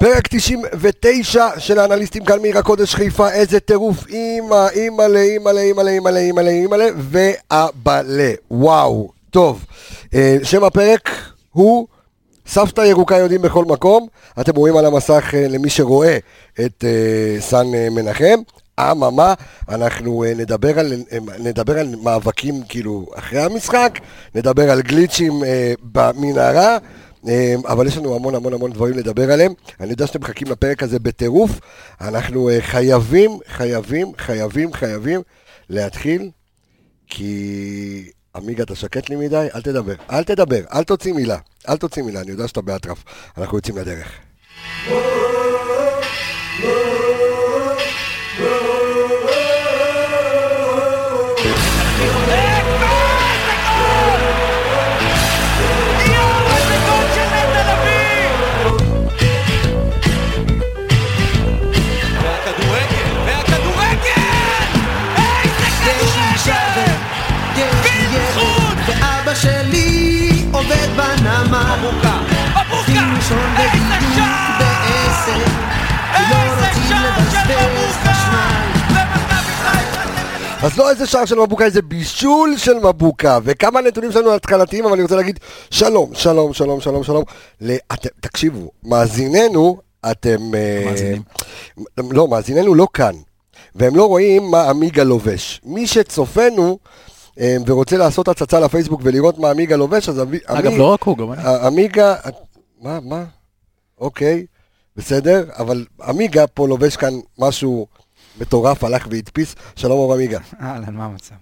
פרק 99 של האנליסטים כאן מעיר הקודש חיפה, איזה טירוף, אימא, אימא'לה, אימא'לה, אימא'לה, אימא'לה, אימא'לה, אימא'לה, ואבאלה, וואו, טוב. אה, שם הפרק הוא סבתא ירוקה יודעים בכל מקום, אתם רואים על המסך אה, למי שרואה את אה, סן מנחם. אממה, אנחנו נדבר על, נדבר על מאבקים כאילו אחרי המשחק, נדבר על גליצ'ים במנהרה. אמ, אבל יש לנו המון המון המון דברים לדבר עליהם. אני יודע שאתם מחכים לפרק הזה בטירוף. אנחנו אה, חייבים, חייבים, חייבים, חייבים להתחיל, כי... עמיגה, אתה שקט לי מדי? אל תדבר. אל תדבר, אל תוציא מילה. אל תוציא מילה, אני יודע שאתה באטרף. אנחנו יוצאים לדרך. אז לא איזה שער של מבוקה, איזה בישול של מבוקה. וכמה נתונים שלנו התחלתיים, אבל אני רוצה להגיד שלום, שלום, שלום, שלום, שלום. לאת, תקשיבו, מאזיננו, אתם... אה, מאזינים. לא, מאזיננו לא כאן. והם לא רואים מה עמיגה לובש. מי שצופנו אה, ורוצה לעשות הצצה לפייסבוק ולראות מה עמיגה לובש, אז... אגב, לא רק הוא, גם אני. עמיגה, מה, מה? אוקיי, בסדר, אבל עמיגה פה לובש כאן משהו מטורף, הלך והדפיס. שלום אור עמיגה. אהלן, מה המצב?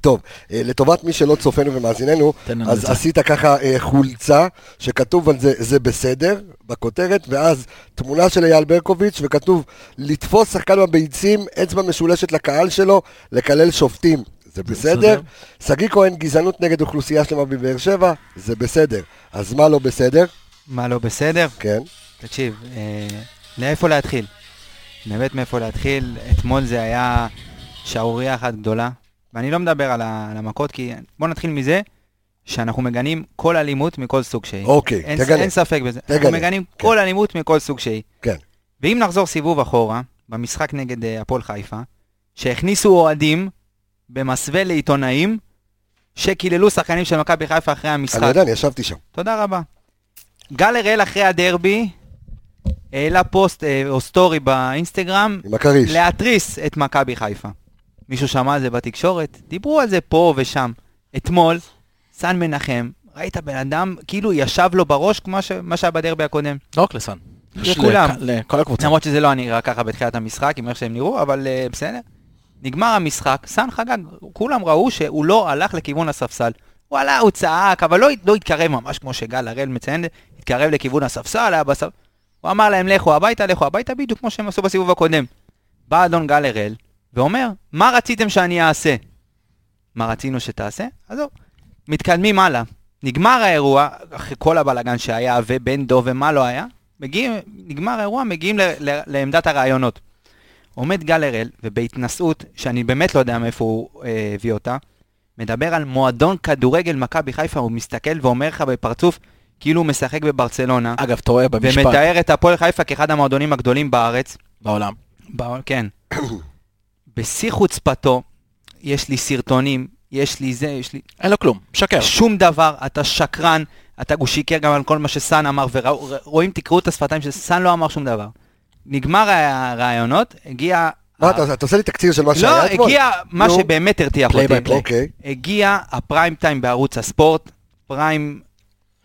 טוב, אה, לטובת מי שלא צופנו ומאזיננו, אז זה. עשית ככה אה, חולצה שכתוב על זה, זה בסדר, בכותרת, ואז תמונה של אייל ברקוביץ' וכתוב לתפוס שחקן בביצים, אצבע משולשת לקהל שלו, לקלל שופטים. זה בסדר. שגיא כהן, גזענות נגד אוכלוסייה שלמה בבאר שבע, זה בסדר. אז מה לא בסדר? מה לא בסדר? כן. תקשיב, אה, לאיפה להתחיל? באמת מאיפה להתחיל. אתמול זה היה שערורייה אחת גדולה, ואני לא מדבר על, המכות, כי בואו נתחיל מזה שאנחנו מגנים כל אלימות מכל סוג שהיא. אוקיי, אין, תגנה. אין ספק בזה. תגנה. אנחנו מגנים כן. כל אלימות מכל סוג שהיא. כן. ואם נחזור סיבוב אחורה, במשחק נגד uh, הפועל חיפה, שהכניסו אוהדים במסווה לעיתונאים, שקיללו שחקנים של מכבי חיפה אחרי המשחק. אני יודע, אני ישבתי שם. תודה רבה. גל הראל אחרי הדרבי, העלה פוסט אה, או סטורי באינסטגרם, עם הכריש, להתריס את מכבי חיפה. מישהו שמע על זה בתקשורת? דיברו על זה פה ושם. אתמול, סן מנחם, ראית בן אדם, כאילו ישב לו בראש כמו ש... מה שהיה בדרבי הקודם. לא רק לסן. לכולם. לכל הקבוצה. למרות שזה לא נראה ככה בתחילת המשחק, עם איך שהם נראו, אבל uh, בסדר. נגמר המשחק, סן חגג, כולם ראו שהוא לא הלך לכיוון הספסל. הוא עלה, הוא צעק, אבל לא, לא התקרב ממש כמו שגל הראל מציין, התקרב לכיוון הספסל, היה בספ... הוא אמר להם, לכו הביתה, לכו הביתה, בדיוק כמו שהם עשו בסיבוב הקודם. בא אדון גל הראל, ואומר, מה רציתם שאני אעשה? מה רצינו שתעשה? עזוב. מתקדמים הלאה. נגמר האירוע, אחרי כל הבלאגן שהיה, ובן דוב ומה לא היה, מגיעים, נגמר האירוע, מגיעים ל, ל, לעמדת הרעיונות. עומד גל הראל, ובהתנשאות, שאני באמת לא יודע מאיפה הוא אה, הביא אותה, מדבר על מועדון כדורגל מכבי חיפה, הוא מסתכל ואומר לך בפרצוף, כאילו הוא משחק בברצלונה. אגב, אתה רואה במשפט. ומתאר את הפועל חיפה כאחד המועדונים הגדולים בארץ. בעולם. בעולם, כן. בשיא חוצפתו, יש לי סרטונים, יש לי זה, יש לי... אין לו כלום, שקר. שום דבר, אתה שקרן, אתה, הוא שיקר גם על כל מה שסאן אמר, ורואים, תקראו את השפתיים שסאן לא אמר שום דבר. נגמר הרעיונות, הגיע... מה, אתה עושה לי תקציר של מה שהיה לא, אתמול? לא, הגיע מה שבאמת הרתיח אותי. אוקיי. הגיע הפריים טיים בערוץ הספורט, פריים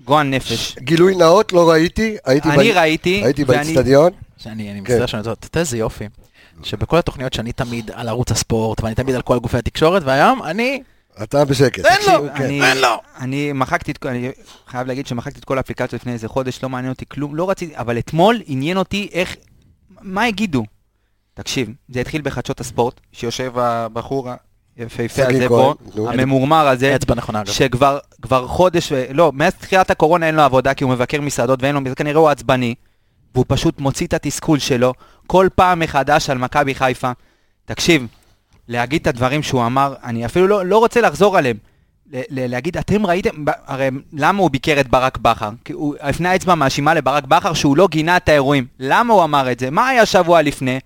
גועל נפש. גילוי נאות, לא ראיתי. אני ראיתי. הייתי באצטדיון. אני מצטער כן. שאני רוצה, אתה יודע איזה יופי. שבכל התוכניות שאני תמיד על ערוץ הספורט, ואני תמיד על כל גופי התקשורת, והיום אני... אתה בשקט. תן לו, תן לו. אני מחקתי את, אני חייב להגיד שמחקתי את כל האפליקציות לפני איזה חודש, לא מעניין אותי כלום, לא רציתי, אבל אתמול עניין אותי איך, מה יגידו? תקשיב, זה התחיל בחדשות הספורט, שיושב הבחור היפהפה הזה פה, הממורמר הזה, אצבע נכונה אגב, שכבר חודש, לא, מאז תחילת הקורונה אין לו עבודה כי הוא מבקר מסעדות ואין לו, כנראה הוא עצבני, והוא פשוט מוציא את התסכול שלו כל פעם מחדש על מכבי חיפה. תקשיב, להגיד את הדברים שהוא אמר, אני אפילו לא, לא רוצה לחזור עליהם. ל- ל- להגיד, אתם ראיתם, הרי למה הוא ביקר את ברק בכר? כי הוא הפנה אצבע מאשימה לברק בכר שהוא לא גינה את האירועים. למה הוא אמר את זה? מה היה שבוע לפני?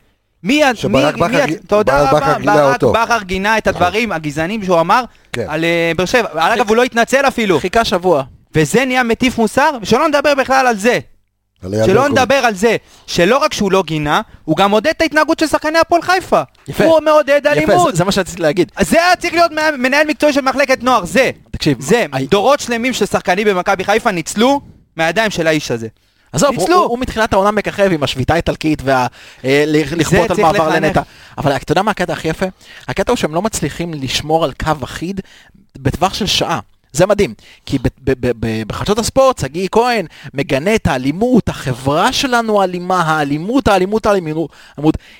מי... ה- שברק מי- בכר מי תודה רבה, ברק. בכר גינה את הדברים הגזענים שהוא אמר כן. על אה, באר שבע. אגב, הוא לא התנצל אפילו. חיכה שבוע. וזה נהיה מטיף מוסר, ושלא נדבר בכלל על זה. שלא ברקוביץ'. נדבר על זה, שלא רק שהוא לא גינה, הוא גם עודד את ההתנהגות של שחקני הפועל חיפה. יפה. הוא מעודד יפה, אלימות. זה- זה מה שרציתי להגיד. אז זה היה צריך להיות מנהל- מקצועי של מחלקת נוער, זה. תקשיב, זה, דורות שלמים של שחקנים במכבי חיפה ניצלו מהידיים של האיש הזה. עזוב, הוא. הוא, הוא מתחילת העונה מככב עם השביתה האיטלקית ולכפות על צריך מעבר. לנטע. אבל אתה יודע מה הקטע הכי יפה? הקטע הוא שהם לא מצליחים לשמור על קו אחיד בטווח של שעה. זה מדהים, כי בחדשות הספורט, שגיא כהן מגנה את האלימות, החברה שלנו אלימה, האלימות, האלימות, האלימות.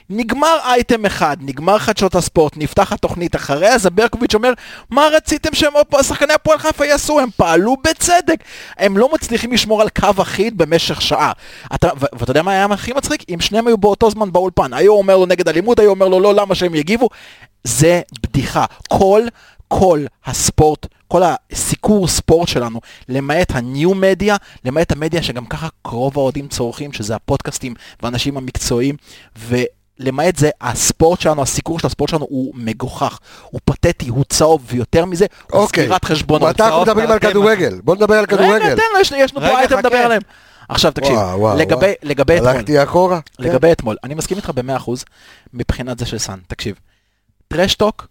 נגמר אייטם אחד, נגמר חדשות הספורט, נפתחת תוכנית אחריה, זה ברקוביץ' אומר, מה רציתם שהם שחקני הפועל חיפה יעשו? הם פעלו בצדק. הם לא מצליחים לשמור על קו אחיד במשך שעה. ואתה יודע מה היה הכי מצחיק? אם שניהם היו באותו זמן באולפן, היו אומר לו נגד אלימות, היו אומר לו לא, למה שהם יגיבו? זה בדיחה. כל, כל הספורט, כל הסיקור ספורט שלנו, למעט הניו מדיה, למעט המדיה שגם ככה רוב האוהדים צורכים, שזה הפודקאסטים והאנשים המקצועיים, ולמעט זה, הספורט שלנו, הסיקור של הספורט שלנו הוא מגוחך, הוא פתטי, הוא צהוב, ויותר מזה, הוא אוקיי. סגירת חשבונות. מתי אנחנו מדברים על תרתי כדורגל? בוא נדבר על רגע, כדורגל. תן לו, יש- יש לנו רגע, פה אייטם. לדבר עליהם. עכשיו תקשיב, וואו, וואו, לגבי, וואו. לגבי אתמול, הלכתי אחורה? כן. לגבי אתמול, אני מסכים איתך ב-100% מבחינת זה של סאן, תקשיב. טרשטוק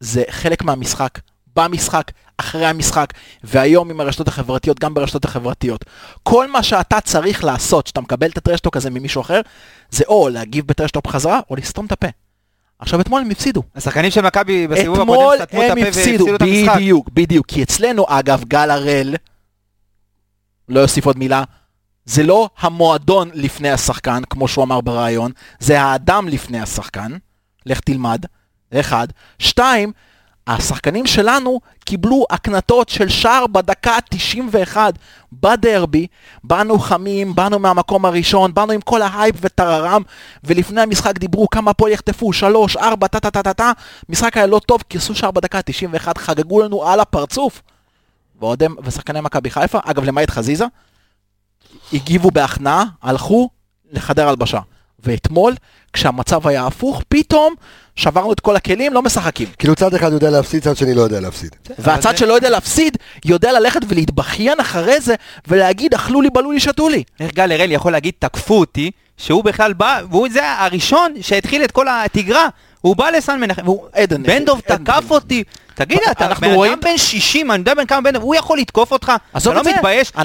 זה חלק מהמשחק, במשחק, אחרי המשחק, והיום עם הרשתות החברתיות, גם ברשתות החברתיות. כל מה שאתה צריך לעשות, שאתה מקבל את הטרשטוק הזה ממישהו אחר, זה או להגיב בטרשטוק בחזרה, או לסתום את הפה. עכשיו אתמול הם הפסידו. השחקנים של מכבי בסיבוב אתמול הקודם סתמו את הם הפה הפסידו, והפסידו את המשחק. בדיוק, בדיוק. כי אצלנו, אגב, גל הראל, לא אוסיף עוד מילה, זה לא המועדון לפני השחקן, כמו שהוא אמר בריאיון, זה האדם לפני השחקן. לך תלמד, אחד. שתיים, השחקנים שלנו קיבלו הקנטות של שער בדקה 91 בדרבי, באנו חמים, באנו מהמקום הראשון, באנו עם כל ההייפ וטררם, ולפני המשחק דיברו כמה פה יחטפו, שלוש, ארבע, טה טה טה טה טה, משחק היה לא טוב, כיסו שער בדקה 91, חגגו לנו על הפרצוף. ואוהדים ושחקני מכבי חיפה, אגב למעט חזיזה, הגיבו בהכנעה, הלכו לחדר הלבשה. ואתמול, כשהמצב היה הפוך, פתאום שברנו את כל הכלים, לא משחקים. כאילו צד אחד יודע להפסיד, צד שני לא יודע להפסיד. והצד שלא יודע להפסיד, יודע ללכת ולהתבכיין אחרי זה, ולהגיד, אכלו לי, בלו לי, שתו לי. איך גל הראל יכול להגיד תקפו אותי, שהוא בכלל בא, והוא זה הראשון שהתחיל את כל התגרה. הוא בא לסן מנחם, והוא, עדן, בן דב. תקף אותי. תגיד, אנחנו רואים- בן 60, אני יודע בן כמה בן אדם, הוא יכול לתקוף אותך? עזוב אתה את לא מתבייש? ה-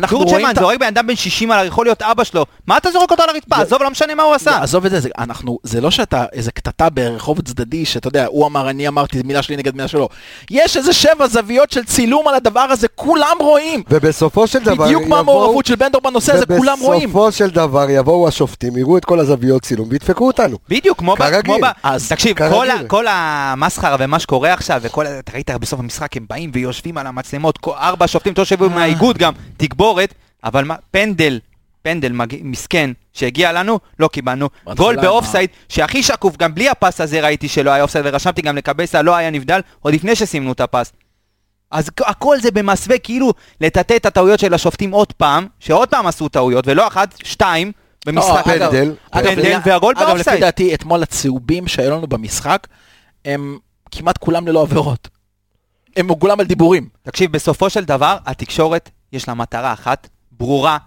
זורק בן אדם בן 60 על יכול להיות אבא שלו. מה אתה זורק אותו על הרצפה? עזוב, לא משנה מה הוא עשה. עזוב את זה, זה, אנחנו, זה לא שאתה איזה קטטה ברחוב צדדי, שאתה יודע, הוא אמר, אני אמרתי, מילה שלי נגד מילה שלו. יש איזה שבע זוויות של צילום על הדבר הזה, כולם רואים. ובסופו של דבר בדיוק מה המעורבות של בן דור בנושא הזה, כולם רואים. ובסופו של דבר יבואו השופטים, יראו את כל הזוויות צילום וידפקו אותנו. בדיוק, כמו ב... כרגיל. תקשיב. כל, המסחרה ומה שקורה עכשיו, וכל ראית בסוף המשחק, הם באים ויושבים על המצלמות, ארבע שופטים, תושבים אה. מהאיגוד גם, תגבורת, אבל מה, פנדל, פנדל מג... מסכן שהגיע לנו, לא קיבלנו. גול? באופסייד, שהכי שקוף, גם בלי הפס הזה ראיתי שלא היה אופסייד, ורשמתי גם לקבסה, לא היה נבדל, עוד לפני שסימנו את הפס. אז הכל זה במסווה כאילו לטאטא את הטעויות של השופטים עוד פעם, שעוד פעם עשו טעויות, ולא אחת, שתיים, במשחק. לא, פנדל. אגב, פנדל והגול אגב, לפי באופסייד. דעתי, אתמול הצהובים שהיו לנו במשחק, הם כמעט כולם ללא עבירות. הם כולם על דיבורים. תקשיב, בסופו של דבר, התקשורת, יש לה מטרה אחת, ברורה,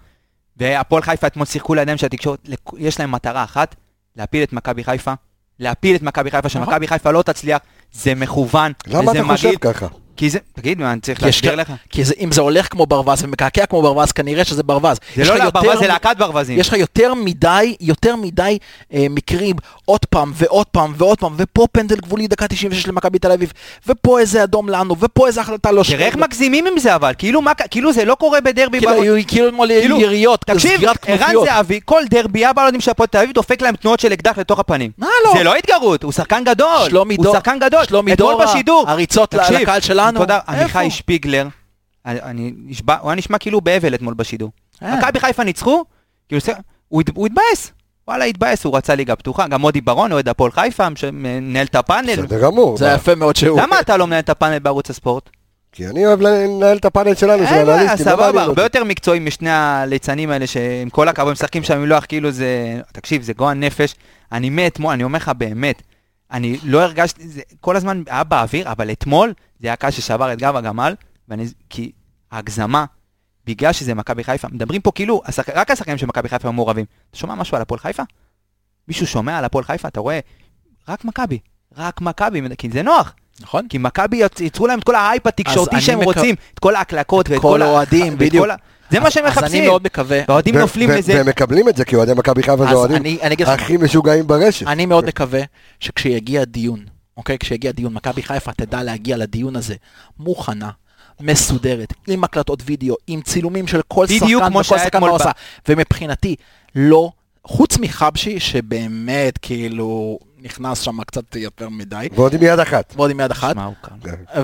והפועל חיפה אתמול שיחקו לידיים של התקשורת, יש להם מטרה אחת, להפיל את מכבי חיפה, להפיל את מכבי חיפה, שמכבי חיפה לא תצליח, זה מכוון, נכון. למה וזה אתה חושב. ככה? כי זה, תגיד, מה, אני צריך להסביר לך? כי זה- אם זה הולך כמו ברווז ומקעקע כמו ברווז, כנראה שזה ברווז. זה לא יותר ברווז, זה להקת ברווזים. יש לך יותר מדי, יותר מדי אה, מקרים, עוד פעם ועוד פעם ועוד פעם, ופה פנדל גבולי דקה 96 למכבי תל אביב, ופה איזה אדום לנו, ופה איזה החלטה לא תראה איך מגזימים עם זה אבל, כאילו מה- כאילו זה לא קורה בדרבי. כאילו ב- היו כאילו אתמול כאילו, יריות, תקשיב, ערן. זהבי, כל דרבי, הילדים של הפועל תל אביב דופק להם תנועות של אקדח לתוך הפנים. מה לא? זה לא התגרות, הוא שחקן גדול. שלומי דור-. שלומי. הריצות לקהל שלנו. תודה, איפה? עמיחי שפיגלר, אני- אני נשבע, הוא היה נשמע כאילו באבל אתמול בשידור. אה. מכבי חיפה ניצחו, כאילו הוא הת- הוא התבאס. וואלה, התבאס, הוא רצה ליגה פתוחה, גם מודי ברון, אוהד הפועל חיפה, שמנהל את הפאנל. בסדר גמור. זה? יפה מאוד שהוא... למה אתה לא מנהל את הפאנל בערוץ הספורט? כי אני אוהב לנהל את הפאנל שלנו, של אין בעיה, האנליסטים, לא סבבה, הרבה. יותר מקצועי משני הליצנים האלה, שעם כל הכבוד משחקים שם עם לוח, כאילו זה... תקשיב, זה גועל נפש. אני מאתמול, אני אומר לך באמת, אני לא הרגשתי, זה כל הזמן היה באוויר, אבל אתמול זה היה קהל ששבר את גב הגמל, ואני, כי ההגזמה, בגלל שזה מכבי חיפה, מדברים פה כאילו, השחק, רק השחקנים של מכבי חיפה הם מעורבים. אתה שומע משהו על הפועל חיפה? מישהו שומע על הפועל חיפה? אתה רואה? רק מכבי. רק מכבי, כי זה נוח. נכון? כי מכבי יצ- ייצרו להם את כל ההייפ התקשורתי שהם מק- רוצים, את כל ההקלקות ואת כל האוהדים, בדיוק. כל ה- זה מה שהם אז אני מחפשים. מאוד מקווה, והאוהדים נופלים לזה. והם מקבלים את זה, כי אוהדי מכבי חיפה זה אוהדים הכי משוגעים ברשת. אני מאוד מקווה שכשיגיע דיון, אוקיי? כשיגיע דיון, מכבי חיפה תדע להגיע לדיון הזה מוכנה. מסודרת, עם הקלטות וידאו, עם צילומים של כל שחקן וכל שחקן מה עושה. ומבחינתי, לא, חוץ מחבשי, שבאמת כאילו נכנס שם קצת יותר מדי, ועוד עם יד אחת. ועוד עם יד אחת, שמע, הוא קם.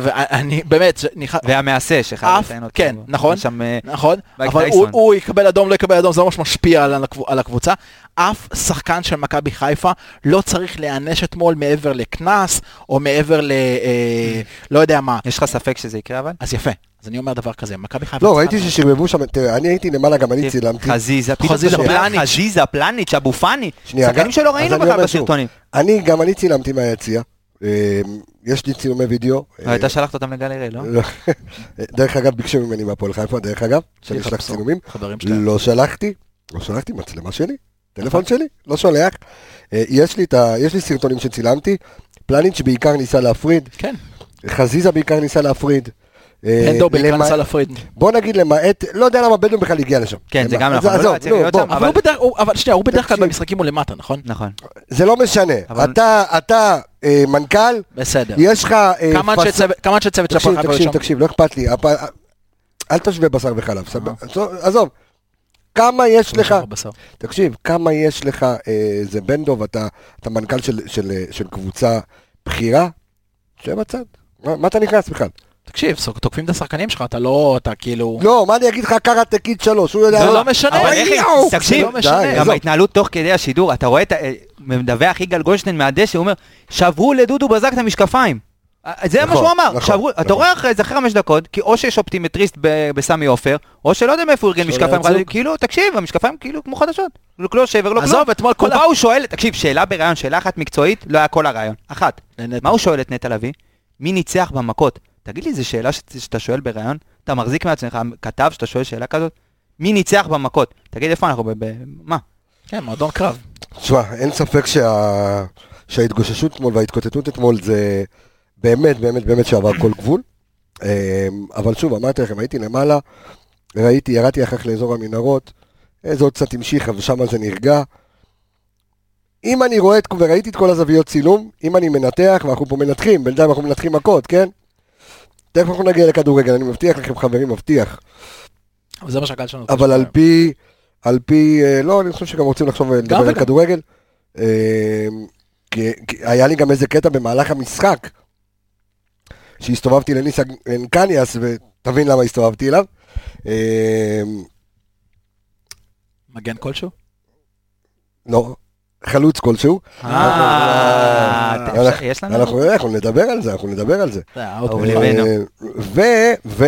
ואני באמת, נכנס, והמאסה שחייב אף- לציין אותו. כן, נכון. אה, נכון, אבל. הוא, יקבל אדום, לא יקבל אדום, זה ממש משפיע. על הקבוצה. אף שחקן של מכבי חיפה לא צריך להיענש אתמול מעבר לקנס, או מעבר ל... אה, לא יודע מה. יש לך ספק שזה יקרה אבל? אז יפה, אז אני אומר דבר כזה, מכבי חיפה... לא, ראיתי ששרבבו שם, תראה, אני הייתי למעלה, גם אני צילמתי. חזיזה, חזיזה, פלניץ'. חזיזה, פלניץ', אבו פאני. שנייה, שחקנים גם- שלא ראינו בכלל בסרטונים. אני, גם אני צילמתי מהיציע. אה, יש לי צילומי וידאו. אה, אתה שלחת אותם לגלרי, לא? לא. דרך אגב, ביקשו ממני מהפועל חיפה, דרך אגב, שאני אשלח. צילומים. חברים שלהם. לא שלחתי, לא שלחתי מצלמה שלי, טלפון שלי, לא שולח. אה, יש לי ה- יש לי סרטונים שצילמתי, פלניץ' בעיקר ניסה להפריד, כן, חזיזה בעיקר ניסה להפריד. אה, הנדו בעיקר ניסה להפריד. בוא נגיד למעט, לא יודע למה בדואו בכלל הגיע לשם. כן, זה גם נכון, עזוב, נו, בוא. אבל שנייה, הוא בדרך כלל תקשיב. במשחקים הוא למטה, נכון? נכון. זה לא משנה, אתה, אתה אה, מנכ"ל, בסדר. יש לך... כמה אנשי צוות- של תקשיב, הפועל חיפה תקשיב, היו שם? תקשיב, לא אכפת לי, אל תשווה בשר וחלב, עזוב, כמה יש לך. תקשיב, כמה יש לך, אה, זה בן דוב, אתה אתה מנכ"ל של- של של קבוצה בכירה, שב בצד, מה מה אתה נכנס בכלל? תקשיב, תוקפים את השחקנים שלך, אתה לא, אתה כאילו... לא, מה אני אגיד לך קראטה קיד שלוש, הוא יודע... זה לא משנה. אבל איך, תקשיב, זה לא. די, גם. ההתנהלות תוך כדי השידור, אתה רואה את ה... מדווח יגאל גולדשטיין מהדשא, הוא אומר, שברו לדודו בזק את המשקפיים. זה מה נכון, שהוא אמר, נכון, אתה נכון. רואה אחרי זה, אחרי חמש דקות, כי או שיש אופטימטריסט ב- בסמי עופר, או שלא יודע מאיפה הוא ארגן משקפיים, יצוק. כאילו, תקשיב, המשקפיים כאילו כמו חדשות, לא לא שבר, לא כלום. עזוב, אתמול כל הוא ה- בא, הוא שואל, תקשיב, שאלה בראיון, שאלה אחת מקצועית, לא היה כל הרעיון, אחת. מה הוא שואל את נטע לביא? מי ניצח במכות? תגיד לי, זו שאלה ש- שאתה שואל בראיון? אתה מחזיק מעצמך כתב שאתה שואל שאלה כזאת? מי ניצח במכות? תגיד איפה אנחנו, ב... ב- מה? כן, מועדון קרב. תשמע, אין ספק שה... שההתגוששות אתמול וההתקוטטות אתמול זה באמת, באמת, באמת שעבר כל גבול. אמ, אבל שוב, אמרתי לכם, הייתי למעלה, ראיתי, ירדתי אחר כך לאזור המנהרות, אה, זה עוד קצת המשיכה ושם זה נרגע. אם אני רואה את, וראיתי את כל הזוויות צילום, אם אני מנתח, ואנחנו פה מנתחים, בינתיים אנחנו מנתחים מכות, כן? תכף אנחנו נגיע לכדורגל, אני מבטיח לכם חברים, מבטיח. אבל זה מה שהקהל שלנו... אבל על. פי, על פי, אה, לא, אני חושב שגם רוצים לחשוב לדבר על. כדורגל. אה, כי כי היה לי גם איזה קטע במהלך המשחק, שהסתובבתי לניסה קניאס, ותבין למה הסתובבתי אליו. אה, מגן כלשהו? לא, חלוץ כלשהו. אה, אתה- יש לנו? אנחנו נדבר על זה, אנחנו נדבר על זה. אה, ו... ו...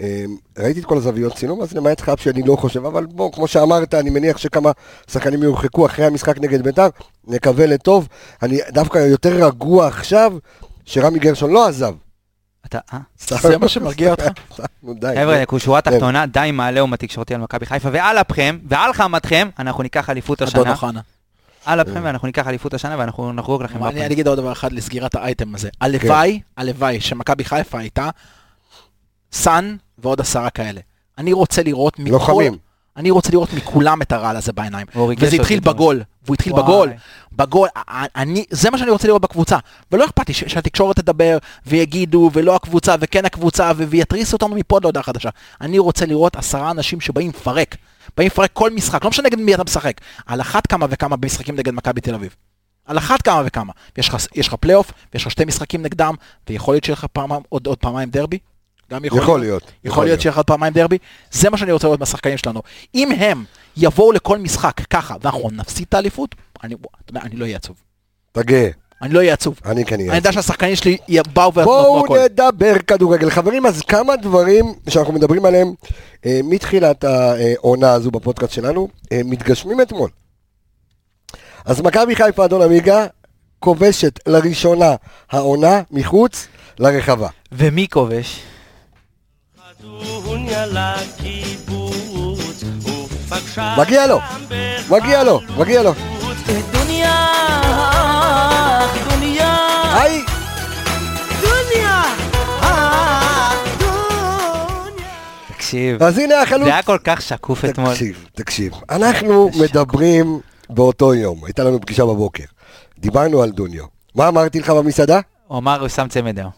אה, ראיתי את כל הזוויות צילום, אז למעט חב שאני לא חושב, אבל בוא, כמו שאמרת, אני מניח שכמה שחקנים יורחקו אחרי המשחק נגד בית"ר, נקווה לטוב. אני דווקא יותר רגוע עכשיו, שרמי גרשון לא עזב. אתה, אה? זה מה שמרגיע אותך? נו, די. חבר'ה, שורה כן. תחתונה, די עם העליהום התקשורתי על מכבי חיפה, ועל אפכם, ועל חמתכם, אנחנו ניקח אליפות אדון השנה. אוחנה. על אפכם, ואנחנו ניקח אליפות השנה, ואנחנו נחגוג לכם אני בפנים. אני אגיד עוד דבר אחד לסגירת האייטם הזה. הלוואי, הלוואי שמכבי חיפה הייתה סאן ועוד עשרה כאלה. אני רוצה לראות מכל... לוחמים. אני רוצה לראות מכולם את הרעל הזה בעיניים. וזה התחיל. בגול, והוא התחיל וואי. בגול. בגול, אני, זה מה שאני רוצה לראות בקבוצה. ולא אכפת לי שהתקשורת תדבר, ויגידו, ולא הקבוצה, וכן הקבוצה, ו- ויתריסו אותנו מפה עד להודעה חדשה. אני רוצה לראות עשרה אנשים שבאים לפרק. באים לפרק כל משחק, לא משנה נגד מי אתה משחק. על אחת כמה וכמה במשחקים נגד מכבי תל אביב. על אחת כמה וכמה. יש לך פלייאוף, ויש לך שתי משחקים נגדם, ויכול להיות שיהיה לך פעם, עוד, עוד פעמיים דרבי. גם יכול, יכול להיות. להיות. יכול להיות שיהיה אחד פעמיים דרבי, זה מה שאני רוצה לראות מהשחקנים שלנו. אם הם יבואו לכל משחק ככה, ואנחנו נפסיד את האליפות, אני, אני לא אהיה עצוב. אתה גאה, אני לא אהיה עצוב. אני כן אהיה. אני יודע שהשחקנים שלי באו בואו הכל. נדבר כדורגל. חברים, אז כמה דברים שאנחנו מדברים עליהם אה, מתחילת העונה הזו בפודקאסט שלנו, אה, מתגשמים אתמול. אז מכבי חיפה אדון עמיגה כובשת לראשונה העונה מחוץ לרחבה. ומי כובש? מגיע לו, מגיע לו, מגיע לו. דוניה, דוניה, היי, דוניה, דוניה. תקשיב, אז הנה החלוץ. זה היה כל כך שקוף אתמול. תקשיב, תקשיב. אנחנו מדברים באותו יום, הייתה לנו פגישה בבוקר. דיברנו על דוניו. מה אמרתי לך במסעדה? הוא אמר, הוא שם צמד היום.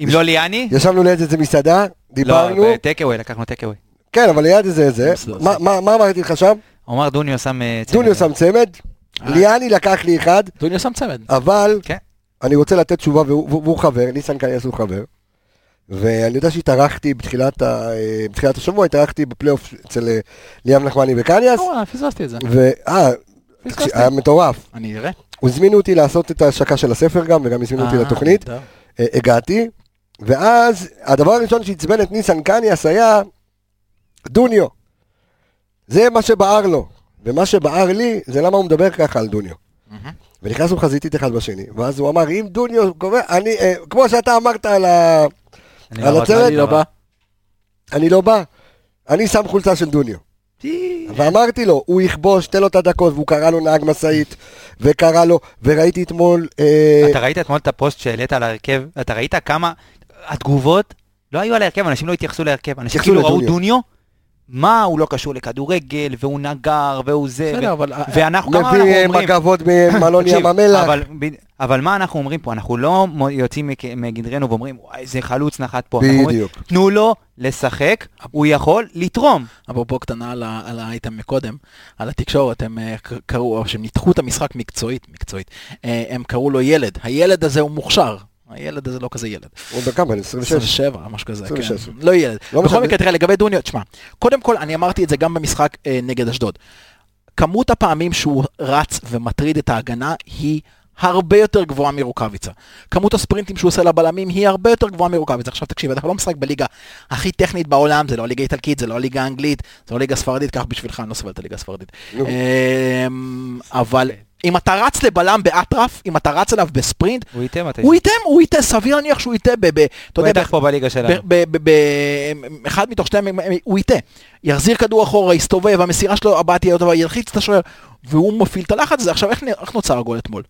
אם לא ליאני? ישבנו ליד איזה מסעדה, דיברנו, לא, טקאווי, לקחנו טקאווי. כן, אבל ליד איזה איזה, מה- מה מה אמרתי לך שם? הוא אמר דוניו שם אה, צמד. דוניו שם צמד, ליאני לקח לי אחד, דוניו שם צמד. אבל כן. אני רוצה לתת תשובה, והוא חבר, ניסן קניאס הוא חבר, ואני יודע שהתארחתי בתחילת ה- אה, בתחילת השבוע, התארחתי בפלייאוף אצל אה, ליאם נחמני וקניאס, וואלה, פספסתי את זה. פספסתי. היה מטורף. אני אראה. הזמינו אותי לעשות את ההשקה של הספר גם, וגם הזמינו אותי אה, לתוכנית. אה, הגעתי, ואז הדבר הראשון שעצבן את ניסן קניאס היה דוניו. זה מה שבער לו. ומה שבער לי, זה למה הוא מדבר ככה על דוניו. מהמם. ונכנסנו חזיתית אחד בשני, ואז הוא אמר, אם דוניו קובע, אני, אה, כמו שאתה אמרת על ה... על לא הצוות? אני לא בא. אני לא בא, אני שם חולצה של דוניו. ואמרתי לו, הוא יכבוש, תן לו את הדקות, והוא קרא לו נהג משאית, וקרא לו, וראיתי אתמול... אה, אתה ראית אתמול את הפוסט שהעלית על ההרכב? אתה ראית כמה התגובות לא היו על ההרכב, אנשים לא התייחסו להרכב. אנשים כאילו ראו. דוניו, מה, הוא לא קשור לכדורגל, והוא נגר, והוא זה, בסדר, ו- אבל... אה, ואנחנו, כמה אנחנו מביא אה, אומרים... מגבות ממלון תקשיב, ים המלח. אבל, אבל מה אנחנו אומרים פה? אנחנו לא יוצאים מגדרנו ואומרים, וואי, איזה חלוץ נחת פה. בדיוק. תנו לו לשחק, הוא יכול לתרום. אפרופו קטנה על האייטם מקודם, על התקשורת, הם אה, קראו, או שהם ניתחו את המשחק מקצועית, מקצועית, הם קראו לו ילד, הילד הזה הוא מוכשר, הילד הזה לא כזה ילד. הוא בן 26. 27, משהו כזה, 26. כן. לא ילד. לא בכל. מקרה, תראה, לגבי דוניו, תשמע, קודם כל, אני אמרתי את זה גם במשחק אה, נגד אשדוד. כמות הפעמים שהוא רץ ומטריד את ההגנה היא הרבה יותר גבוהה מרוקאביצה. כמות הספרינטים שהוא עושה לבלמים היא הרבה יותר גבוהה מרוקאביצה. עכשיו תקשיב, אתה לא משחק בליגה הכי טכנית בעולם, זה לא הליגה האיטלקית, זה לא הליגה האנגלית, זה לא הליגה הספרדית, קח בשבילך, אני לא סובל את הליגה הספרדית. אמ, אבל אם אתה רץ לבלם באטרף, אם אתה רץ אליו בספרינט, הוא ייתן מתי. הוא ייתם, הוא ייתה, סביר להניח שהוא ייתה ב... ב- יודע, בטח פה בליגה שלנו. באחד מתוך שתיהם הוא ייתה. יחזיר כדור אחורה, יסתובב, המסירה שלו הבאה תהיה טובה, ילחיץ את השוער, והוא מפעיל את הלחץ הזה. עכשיו, איך איך נוצר הגול אתמול?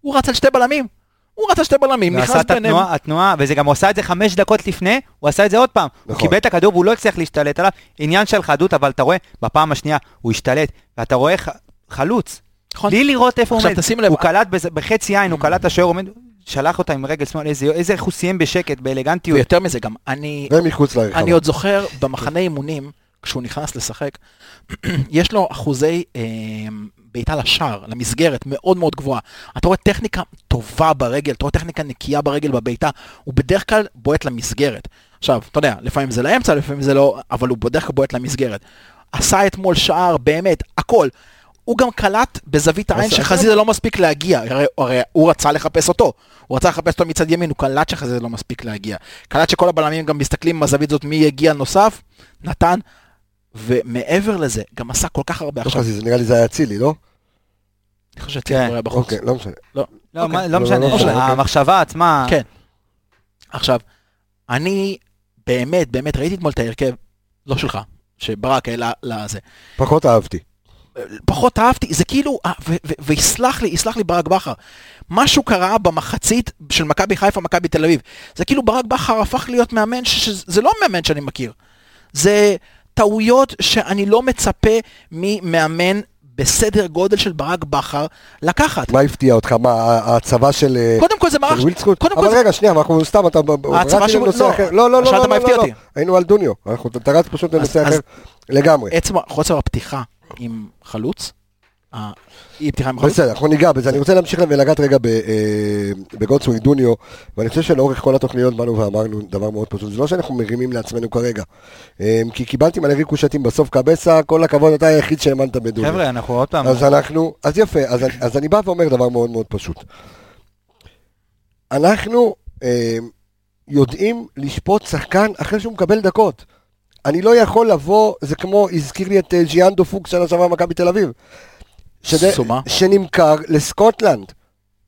הוא רץ על שתי בלמים. הוא רץ על שתי בלמים, הוא עשה נכנס את ביניהם. התנועה, התנועה, וזה גם הוא עשה את זה חמש דקות לפני, הוא עשה את זה עוד פעם. הוא נכון. קיבל את הכדור והוא לא הצליח להשתלט עליו. עניין של חדות, אבל אתה רואה, בפעם השנייה הוא השתלט, ואתה רואה ח- חלוץ. נכון. בלי לראות איפה הוא עכשיו, עומד. תשים לב, הוא קלט בחצי עין, הוא קלט השוער עומד, שלח אותה עם רגל שמאל, איזה איזה איך הוא סיים בשקט, באלגנטיות. ויותר מזה גם, אני ומחוץ לרחבה. אני עוד זוכר במחנה אימונים, כשהוא נכנס לשחק, יש לו אחוזי אה, בעיטה לשער, למסגרת, מאוד מאוד גבוהה. אתה רואה טכניקה טובה ברגל, אתה רואה טכניקה נקייה ברגל בבעיטה, הוא בדרך כלל בועט למסגרת. עכשיו, אתה יודע, לפעמים זה לאמצע, לפעמים זה לא, אבל הוא בדרך כלל בועט למסגרת. עשה אתמול שער, באמת, הכל. הוא גם קלט בזווית העין שחזיזה לא מספיק להגיע, הרי, הרי הוא רצה לחפש אותו, הוא רצה לחפש אותו מצד ימין, הוא קלט שחזיזה לא מספיק להגיע. קלט שכל הבלמים גם מסתכלים מהזווית זאת מי יגיע נוסף, נתן, ומעבר לזה, גם עשה כל כך הרבה לא עכשיו. חזיזה, נראה לי זה היה אצילי, לא? אני חושב כן. היה בחוץ. אוקיי, לא משנה. לא, אוקיי. מה- לא, לא משנה, לא משנה, המחשבה עצמה, כן. עכשיו, אני באמת, באמת ראיתי אתמול את ההרכב, לא שלך, שברק העלה לזה. פחות אהבתי. פחות אהבתי, זה כאילו, אה, ויסלח לי, יסלח לי ברק בכר. משהו קרה במחצית של מכבי חיפה, מכבי תל אביב. זה כאילו ברק בכר הפך להיות מאמן, ש- שזה לא מאמן שאני מכיר. זה טעויות שאני לא מצפה ממאמן בסדר גודל של ברק בכר לקחת. מה הפתיע אותך? מה, ההצבה של... אה, קודם כל זה מערך... ווילדסקוט? קודם כל אבל זה- רגע, שנייה, אנחנו סתם, אתה... ההצבה של- לא. לא, לא, לא, לא, לא, לא. היינו על דוניו. אנחנו- אתה רץ פשוט לנושא אחר לגמרי. עצם חוסר הפתיחה עם חלוץ, אה, היא פתיחה עם חלוץ? בסדר, אנחנו ניגע בזה. אני רוצה להמשיך ולגעת רגע ב- אה, בגולדסווינג דוניו, ואני חושב שלאורך כל התוכניות באנו ואמרנו דבר מאוד פשוט. זה לא שאנחנו מרימים לעצמנו כרגע. אה, כי קיבלתי מלא ריקושטים בסוף קבסה, כל הכבוד, אתה היחיד שהאמנת בדוניו. חבר'ה, אנחנו עוד פעם... אז אנחנו, אז יפה, אז, אני- אז אני בא ואומר דבר מאוד מאוד פשוט. אנחנו אה, יודעים לשפוט שחקן אחרי שהוא מקבל דקות. אני לא יכול לבוא, זה כמו, הזכיר לי את אה, ז'יאנדו פוקס שנה שעברה במכבי תל אביב. שזה- סומה. שנמכר לסקוטלנד.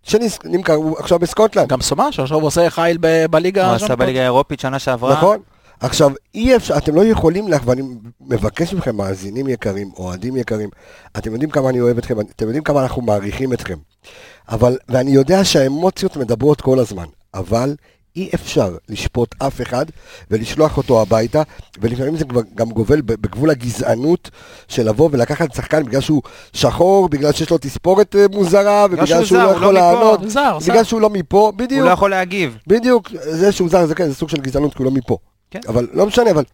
שנמכר, הוא עכשיו בסקוטלנד. גם סומה, שעכשיו הוא עושה חייל ב- בליגה. הוא עשה. בליגה האירופית שנה שעברה. נכון? עכשיו, אי אפשר, אתם לא יכולים, לה- ואני מבקש מכם, מאזינים יקרים, אוהדים יקרים, אתם יודעים כמה אני אוהב אתכם, אתם יודעים כמה אנחנו מעריכים אתכם. אבל, ואני יודע שהאמוציות מדברות כל הזמן, אבל אי אפשר לשפוט אף אחד ולשלוח אותו הביתה, ולפעמים זה גם גובל בגבול הגזענות של לבוא ולקחת שחקן בגלל שהוא שחור, בגלל שיש לו תספורת אה, מוזרה, ובגלל שהוא שהוא זר, לא יכול לא. לענות. בגלל שהוא לא מפה, בדיוק. הוא לא יכול להגיב. בדיוק, זה שהוא זר, זה כן, זה סוג של גזענות, כי הוא לא מפה. כן. אבל לא משנה, אבל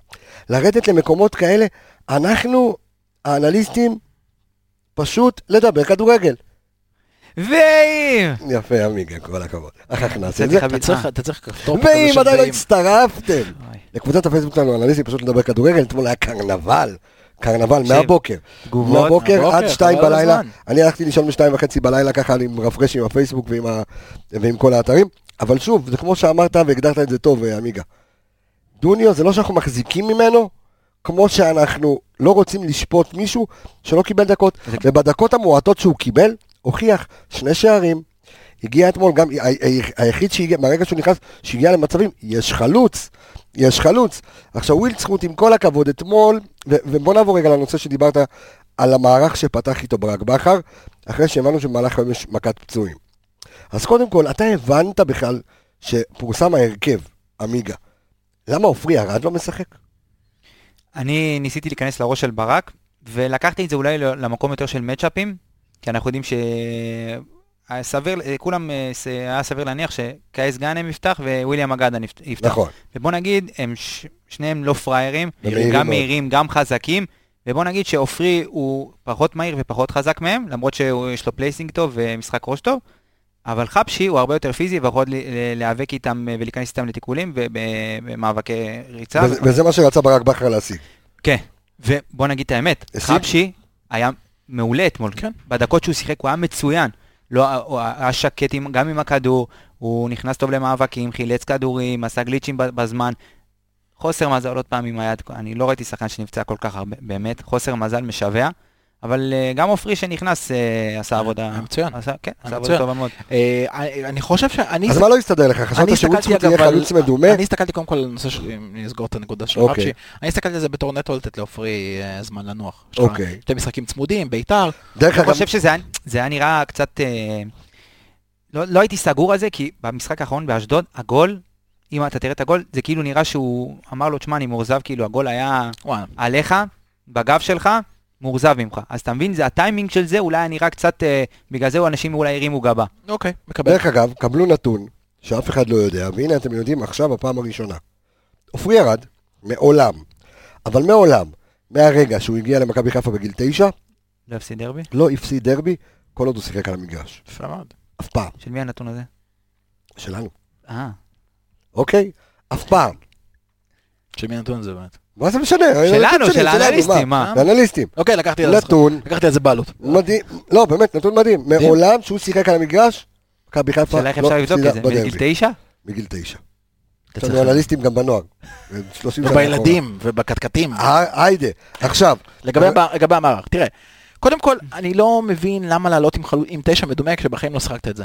לרדת למקומות כאלה, אנחנו, האנליסטים, פשוט לדבר כדורגל. ואם... יפה, עמיגה, כל הכבוד. איך הכנסתי את הוצאתי זה? אתה צריך- כפתור. ואם כזה של עדיין לא ואם. הצטרפתם. לקבוצת הפייסבוק שלנו, אנליסטים, פשוט לדבר כדורגל, אתמול היה קרנבל. קרנבל מהבוקר. תגובות, מהבוקר עד שתיים בלילה. אני הלכתי לישון בשתיים וחצי בלילה ככה, אני מרפרש עם הפייסבוק ועם ה- ועם כל האתרים. אבל שוב, זה כמו שאמרת והגדרת את זה טוב, אה, עמיגה. דוניו זה לא שאנחנו מחזיקים ממנו, כמו שאנחנו לא רוצים לשפוט מישהו שלא קיבל דקות. ובדקות המועטות שהוא קיבל, הוכיח שני שערים. הגיע אתמול גם, היחיד שהגיע, מהרגע שהוא נכנס, שהגיע למצבים, יש חלוץ. יש חלוץ. עכשיו ווילדסקוט עם כל הכבוד אתמול, ובוא נעבור רגע לנושא שדיברת על המערך שפתח איתו ברק בכר, אחרי שהבנו שבמהלך היום יש מכת פצועים. אז קודם כל, אתה הבנת בכלל שפורסם ההרכב, עמיגה. למה עופרי ארד לא משחק? אני ניסיתי להיכנס לראש של ברק, ולקחתי את זה אולי למקום יותר של מצ'אפים, כי אנחנו יודעים ש... סביר, כולם, אה, היה סביר להניח שקייס גאנם יפתח וויליאם אגדה יפתח. נכון. ובוא נגיד, הם ש... שניהם לא פראיירים, גם. מהירים, גם חזקים, ובוא נגיד שעופרי הוא פחות מהיר ופחות חזק מהם, למרות שיש לו placing טוב ומשחק ראש טוב, אבל חבשי הוא הרבה יותר פיזי ויכול להיאבק איתם אה, ולהיכנס איתם לתיקולים ובמאבקי ריצה. וזה- וזה מה שרצה ברק בכר להשיג. כן, ובוא נגיד את האמת? חבשי היה מעולה אתמול. כן. בדקות שהוא שיחק הוא היה מצוין. לא, הוא היה שקט עם, גם עם הכדור, הוא נכנס טוב למאבקים, חילץ כדורים, עשה גליצ'ים בזמן. חוסר מזל עוד פעם עם היד, אני לא ראיתי שחקן שנפצע כל כך הרבה, באמת, חוסר מזל משווע. אבל אה, גם עופרי שנכנס אה, עשה עבודה, מצוין. כן, עשה עבודה. טובה מאוד. אה, אני אני חושב שאני... אז מה לא הסתדר לך? חשבת אני שווילדסקוט אגב יהיה על- חלוץ מדומה? אני הסתכלתי קודם כל על הנושא של... אם אני אסגור את הנקודה של אוקיי. רבשי. אני הסתכלתי על זה בתור נטו לתת לעופרי אה, זמן לנוח. אוקיי. שתי משחקים צמודים, ביתר. דרך אני אגב, חושב שזה היה- נראה קצת... אה, לא, לא הייתי סגור על זה, כי במשחק האחרון באשדוד, הגול, אם אתה תראה את הגול, זה כאילו נראה שהוא אמר לו, תשמע, אני מאוכזב, כאילו הגול היה וואלה. עליך, בגב שלך, מאוכזב ממך. אז אתה מבין, זה הטיימינג של זה, אולי היה נראה קצת, אה, בגלל זה אנשים אולי הרימו גבה. אוקיי, מקבל. דרך אגב, קבלו נתון שאף אחד לא יודע, והנה אתם יודעים עכשיו בפעם הראשונה. עופרי ירד, מעולם, אבל מעולם, מהרגע שהוא הגיע למכבי חיפה בגיל תשע, לא הפסיד דרבי? לא הפסיד דרבי, כל עוד הוא שיחק על המגרש. יפה מאוד. אף פעם. של מי הנתון הזה? שלנו. אה, אוקיי? אף פעם. של מי נתון זה באמת? מה זה משנה? שלנו, של האנליסטים, מה? מה? זה אנליסטים. אוקיי, לקחתי על זה. נתון לקחתי על זה בעלות. מדהים, לא באמת, נתון מדהים. מעולם שהוא שיחק על המגרש, מכבי חיפה שאלה איך לא אפשר לבדוק הפסידה את זה? בדרבי. תשע? בגיל תשע. יש לנו אנליסטים גם בנוער. 30 שנה ובילדים ובקטקטים. אה, היידה. עכשיו, לגבי המ- לגבי המערך, תראה, קודם כל, אני לא מבין למה לעלות עם תשע מדומה כשבחיים לא שחקת את זה.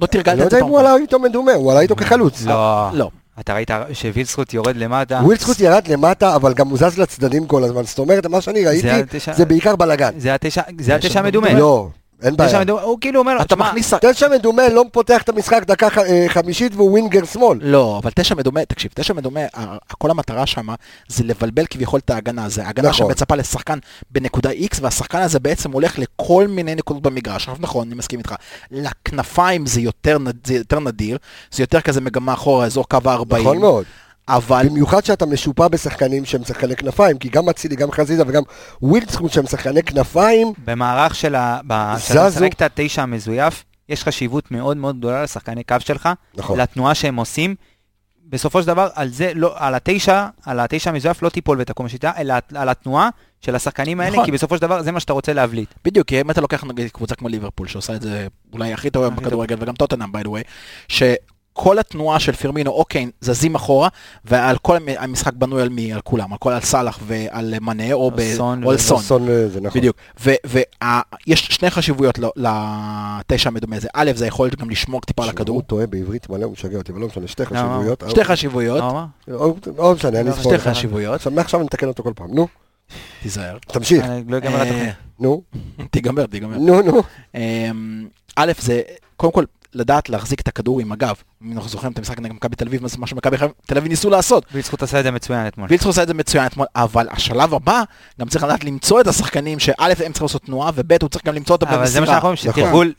לא אני תרגלת לא את זה יודע אם. הוא עלה איתו מדומה, הוא עלה איתו כחלוץ. לא. אתה ראית שווילסקוט יורד למטה? ווילסקוט ירד למטה, אבל גם הוא זז לצדדים כל הזמן. זאת אומרת, מה שאני ראיתי, התשע- זה בעיקר בלאגן. זה התשע, זה תשע התשע מדומה. מדומה. לא, אין בעיה. מדומה, הוא כאילו אומר אתה "תשמע, מכניס... תשע מדומה לא פותח את המשחק דקה ח- אה, חמישית והוא ווינגר שמאל. לא, אבל תשע מדומה, תקשיב, תשע מדומה, כל המטרה שם זה לבלבל כביכול את ההגנה, זה הגנה נכון. שמצפה לשחקן בנקודה X, והשחקן הזה בעצם הולך לכל מיני נקודות במגרש. עכשיו נכון, אני מסכים איתך, לכנפיים זה יותר, זה יותר נדיר, זה יותר כזה מגמה אחורה, אזור קו ה-40. נכון מאוד. אבל במיוחד שאתה משופע בשחקנים שהם שחקני כנפיים, כי גם אצילי, גם חזיזה וגם ווילדסקוט שהם שחקני כנפיים, במערך של ה... ב- זזו. כשאתה משחק את התשע המזויף, יש חשיבות מאוד מאוד גדולה לשחקני קו שלך, נכון. לתנועה שהם עושים. בסופו של דבר, על זה, לא, על התשע, על התשע המזויף לא תיפול ותקום השיטה, אלא על התנועה של השחקנים האלה, נכון. כי בסופו של דבר זה מה שאתה רוצה להבליט. בדיוק, כי אם אתה לוקח נגיד קבוצה כמו ליברפול, שעושה את זה אולי הכי טוב היום בכדורגל, וגם טוטנאם, by the way, שכל התנועה של פירמינו או קיין זזים אחורה, ועל כל המ- המשחק בנוי על מי? על כולם, על כל על סאלח ועל מנה, או ב- סון או על סון. סון, אה, זה נכון. בדיוק, ויש שני חשיבויות לתשע המדומה הזה, א' זה היכולת גם לשמור טיפה על הכדור, הוא טועה בעברית מלא, הוא משגע אותי, אבל לא משנה, שתי חשיבויות. שתי חשיבויות, לא? לא משנה, אני אספור שתי. חשיבויות, עכשיו, מעכשיו אני מתקן אותו כל פעם. נו, תיזהר, תמשיך. לא אה, התוכנית. נו, תיגמר, תיגמר. נו, נו. אמ, א', זה קודם כל לדעת להחזיק את הכדור עם הגב. אם אנחנו זוכרים את המשחק נגד מכבי תל אביב, מה שמכבי תל אביב ניסו לעשות. בזכות עשה את זה מצוין אתמול. וילצחוט עושה את זה מצוין אתמול, אבל השלב הבא, גם צריך לדעת למצוא את השחקנים, שא' הם צריכים לעשות תנועה, וב' הוא צריך גם למצוא אותם אבל זה מה שאנחנו במסירה. אומרים, נכון. שתרגול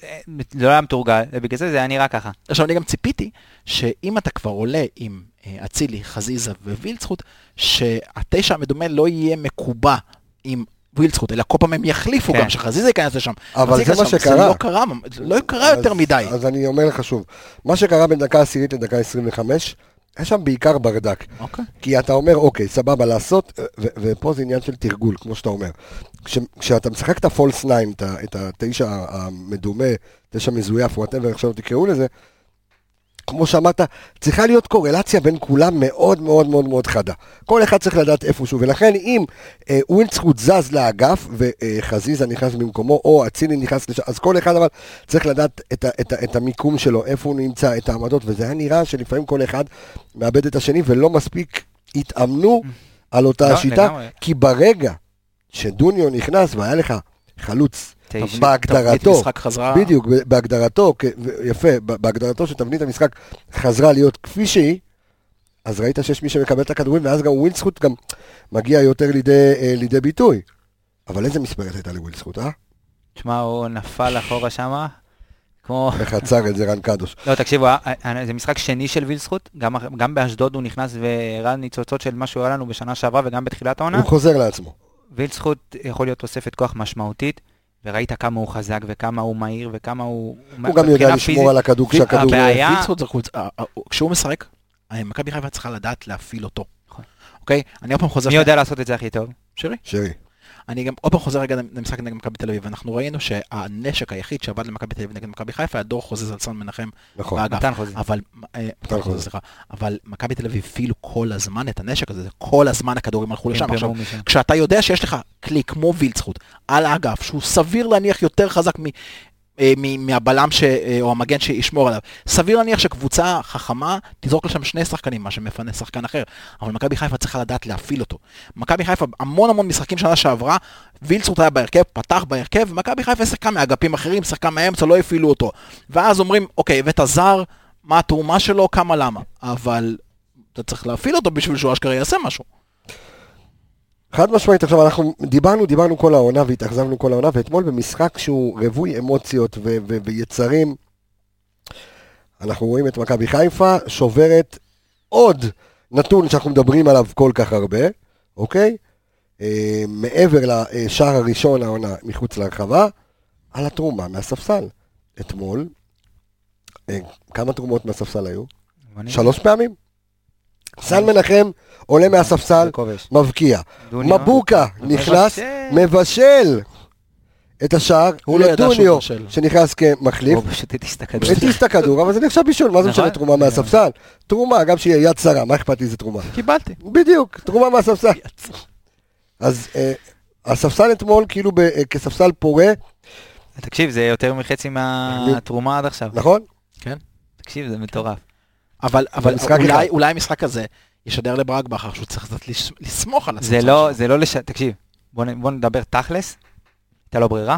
אה, לא היה מתורגל, ובגלל זה זה היה נראה ככה. עכשיו אני גם ציפיתי, שאם אתה כבר עולה עם אה, אצילי, חזיזה ווילצחוט, שהתשע המדומה לא יהיה מקובע עם וילצחוט, אלא כל פעם הם יחליפו כן. גם, שחזיזה ייכנס לשם. אבל זה מה שם, שקרה. זה לא קרה, זה לא קרה יותר אז- מדי. אז אני אומר לך שוב, מה שקרה בין דקה עשירית לדקה 25, היה שם בעיקר ברדק. אוקיי. כי אתה אומר, אוקיי, סבבה לעשות, ו- ופה זה עניין של תרגול, כמו שאתה אומר. כש- כשאתה משחק את ה false 9, את ה- את התשע המדומה, תשע מזויף, whatever, איך שלא תקראו לזה, כמו שאמרת, צריכה להיות קורלציה בין כולם מאוד מאוד מאוד מאוד חדה. כל אחד צריך לדעת איפשהו, ולכן אם אה, ווילצחוט זז לאגף וחזיזה נכנס במקומו, או אצילי נכנס לשם, אז כל אחד אבל צריך לדעת את, ה, את, ה, את המיקום שלו, איפה הוא נמצא, את העמדות, וזה היה נראה שלפעמים כל אחד מאבד את השני, ולא מספיק התאמנו על אותה לא, השיטה, לגמרי. כי ברגע שדוניו נכנס והיה לך חלוץ. בהגדרתו, חזרה... בדיוק, בהגדרתו, יפה, בהגדרתו שתבנית המשחק חזרה להיות כפי שהיא, אז ראית שיש מי שמקבל את הכדורים, ואז גם ווילסקוט גם מגיע יותר לידי, אה, לידי ביטוי. אבל איזה מספרת הייתה לווילסקוט, אה? תשמע, הוא נפל אחורה שמה, כמו... איך עצר את זה רן קדוש. לא, תקשיבו, אה, אה, זה משחק שני של וילסחוט, גם, גם באשדוד הוא נכנס והראה ניצוצות של מה שהוא הראה לנו בשנה שעברה וגם בתחילת העונה. הוא חוזר לעצמו. וילסחוט יכול להיות תוספת כוח משמעותית, וראית כמה הוא חזק וכמה הוא מהיר וכמה הוא... הוא גם יודע לשמור על הכדור כשהכדור... זה חוץ... אה, אה, כשהוא משחק, אה, מכבי חיפה צריכה לדעת להפעיל אותו. נכון. אוקיי? אני עוד פעם חוזר... מי יודע לעשות את זה הכי טוב? שרי? שרי. אני גם עוד פעם חוזר רגע למשחק נגד מכבי תל אביב, אנחנו ראינו שהנשק היחיד שעבד למכבי תל אביב נגד מכבי חיפה היה דור חוזז על סן מנחם נכון. מתן חוזי. אבל, אה, מתן חוזז, סליחה, אבל מכבי תל אביב הפעילו כל הזמן את הנשק הזה, זה כל הזמן הכדורים הלכו לשם. עכשיו. כשאתה יודע שיש לך כלי כמו וילצחוט על האגף, שהוא סביר להניח יותר חזק מהבלם ש... אה, או המגן שישמור עליו. סביר להניח שקבוצה חכמה תזרוק לשם שני שחקנים, מה שמפנה שחקן אחר. אבל מכבי חיפה צריכה לדעת להפעיל אותו. מכבי חיפה, המון המון משחקים שנה שעברה, וילצרוט היה בהרכב, פתח בהרכב, ומכבי חיפה שיחקה מאגפים אחרים, שיחקה מהאמצע, לא הפעילו אותו. ואז אומרים, אוקיי, הבאת זר, מה התרומה שלו, כמה למה. אבל אתה צריך להפעיל אותו בשביל שהוא אשכרה יעשה משהו. חד משמעית, עכשיו אנחנו דיברנו, דיברנו כל העונה והתאכזבנו כל העונה, ואתמול במשחק שהוא רווי אמוציות ו- ו- ויצרים, אנחנו רואים את מכבי חיפה שוברת עוד נתון שאנחנו מדברים עליו כל כך הרבה, אוקיי? אה, מעבר לשער הראשון העונה מחוץ להרחבה, על התרומה מהספסל. אתמול, אה, כמה תרומות מהספסל היו? שלוש פעמים? סן מנחם עולה מהספסל. מבקיע. מבוקה נכנס, מבשל. את השער לא לדוניו, מבשל. שנכנס כמחליף. הוא פשוט הטיס את הכדור. הטיס את הכדור, אבל זה נחשב בישול, מה זה נכון. משנה תרומה מהספסל? תרומה, גם שיהיה יד שרה, מה אכפת לי זה תרומה? קיבלתי. בדיוק, תרומה מהספסל. אז אה, הספסל אתמול, כאילו אה, כספסל פורה, תקשיב, זה יותר מחצי מהתרומה עד עכשיו. נכון? תקשיב, זה מטורף. אבל, אבל משחק. אולי, אולי המשחק הזה ישדר לברק בכר שהוא צריך קצת לס- לסמוך על זה הספסל לא, שלו. זה לא לש... תקשיב, בוא נ- בוא נדבר תכלס. הייתה לו ברירה?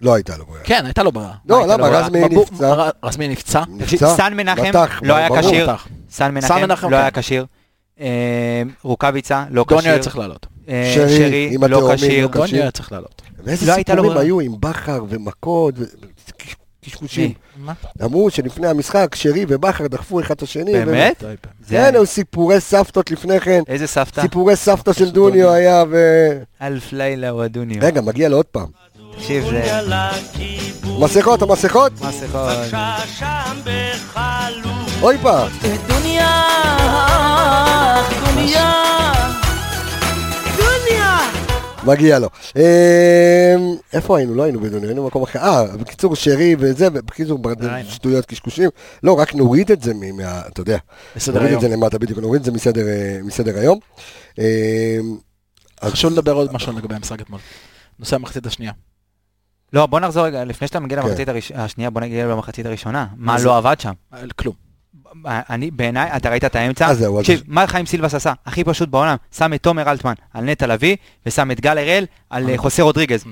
לא הייתה לו ברירה. כן, הייתה לו ברירה. לא, למה? ברירה. רז מאיר מבוק- נפצע. רזמי נפצע. סן מנחם בטח, לא היה ברור. כשיר. סן מנחם מנחם לא כן. היה כשיר. רוקאביצה לא דוניו היה כשיר. צריך לעלות. אה, שרי, לא כשיר. לא כשיר. דוניו היה צריך לעלות. ואיזה לא סיפורים. היו עם בכר ומכות. קשקושים. אמרו שלפני המשחק, שרי ובכר דחפו אחד את השני. באמת? כן, היו סיפורי סבתות לפני כן. איזה סבתא? סיפורי סבתא של דוניו היה, ו... אלף לילה הוא הדוניו. רגע, מגיע לו עוד פעם. תקשיב, זה... מסכות, המסכות? מסכות. אוי. דוניה, דוניה, דוניה. מגיע לו. אמ, איפה היינו? לא היינו בדוניו, היינו במקום אחר. אה, בקיצור, שרי וזה, ובקיצור, ראינו. שטויות, קשקושים. לא, רק נוריד את זה מ- מה... אתה יודע. בסדר נוריד את. זה למטה, בדיוק, נוריד את זה מסדר, אה, מסדר היום. אמ, חשוב לדבר עוד משהו לגבי המשחק אתמול. נושא המחצית השנייה. לא, בוא נחזור רגע, לפני שאתה מגיע כן. למחצית השנייה, בוא נגיע למחצית הראשונה. מה? לא עבד שם? אה, כלום. אני, בעיניי, אתה ראית את האמצע? אז זהו, אז- תקשיב, מה חיים סילבס עשה? הכי פשוט בעולם. שם את תומר אלטמן על נטע לביא, ושם את גל הראל על אה, חוסה רודריגז.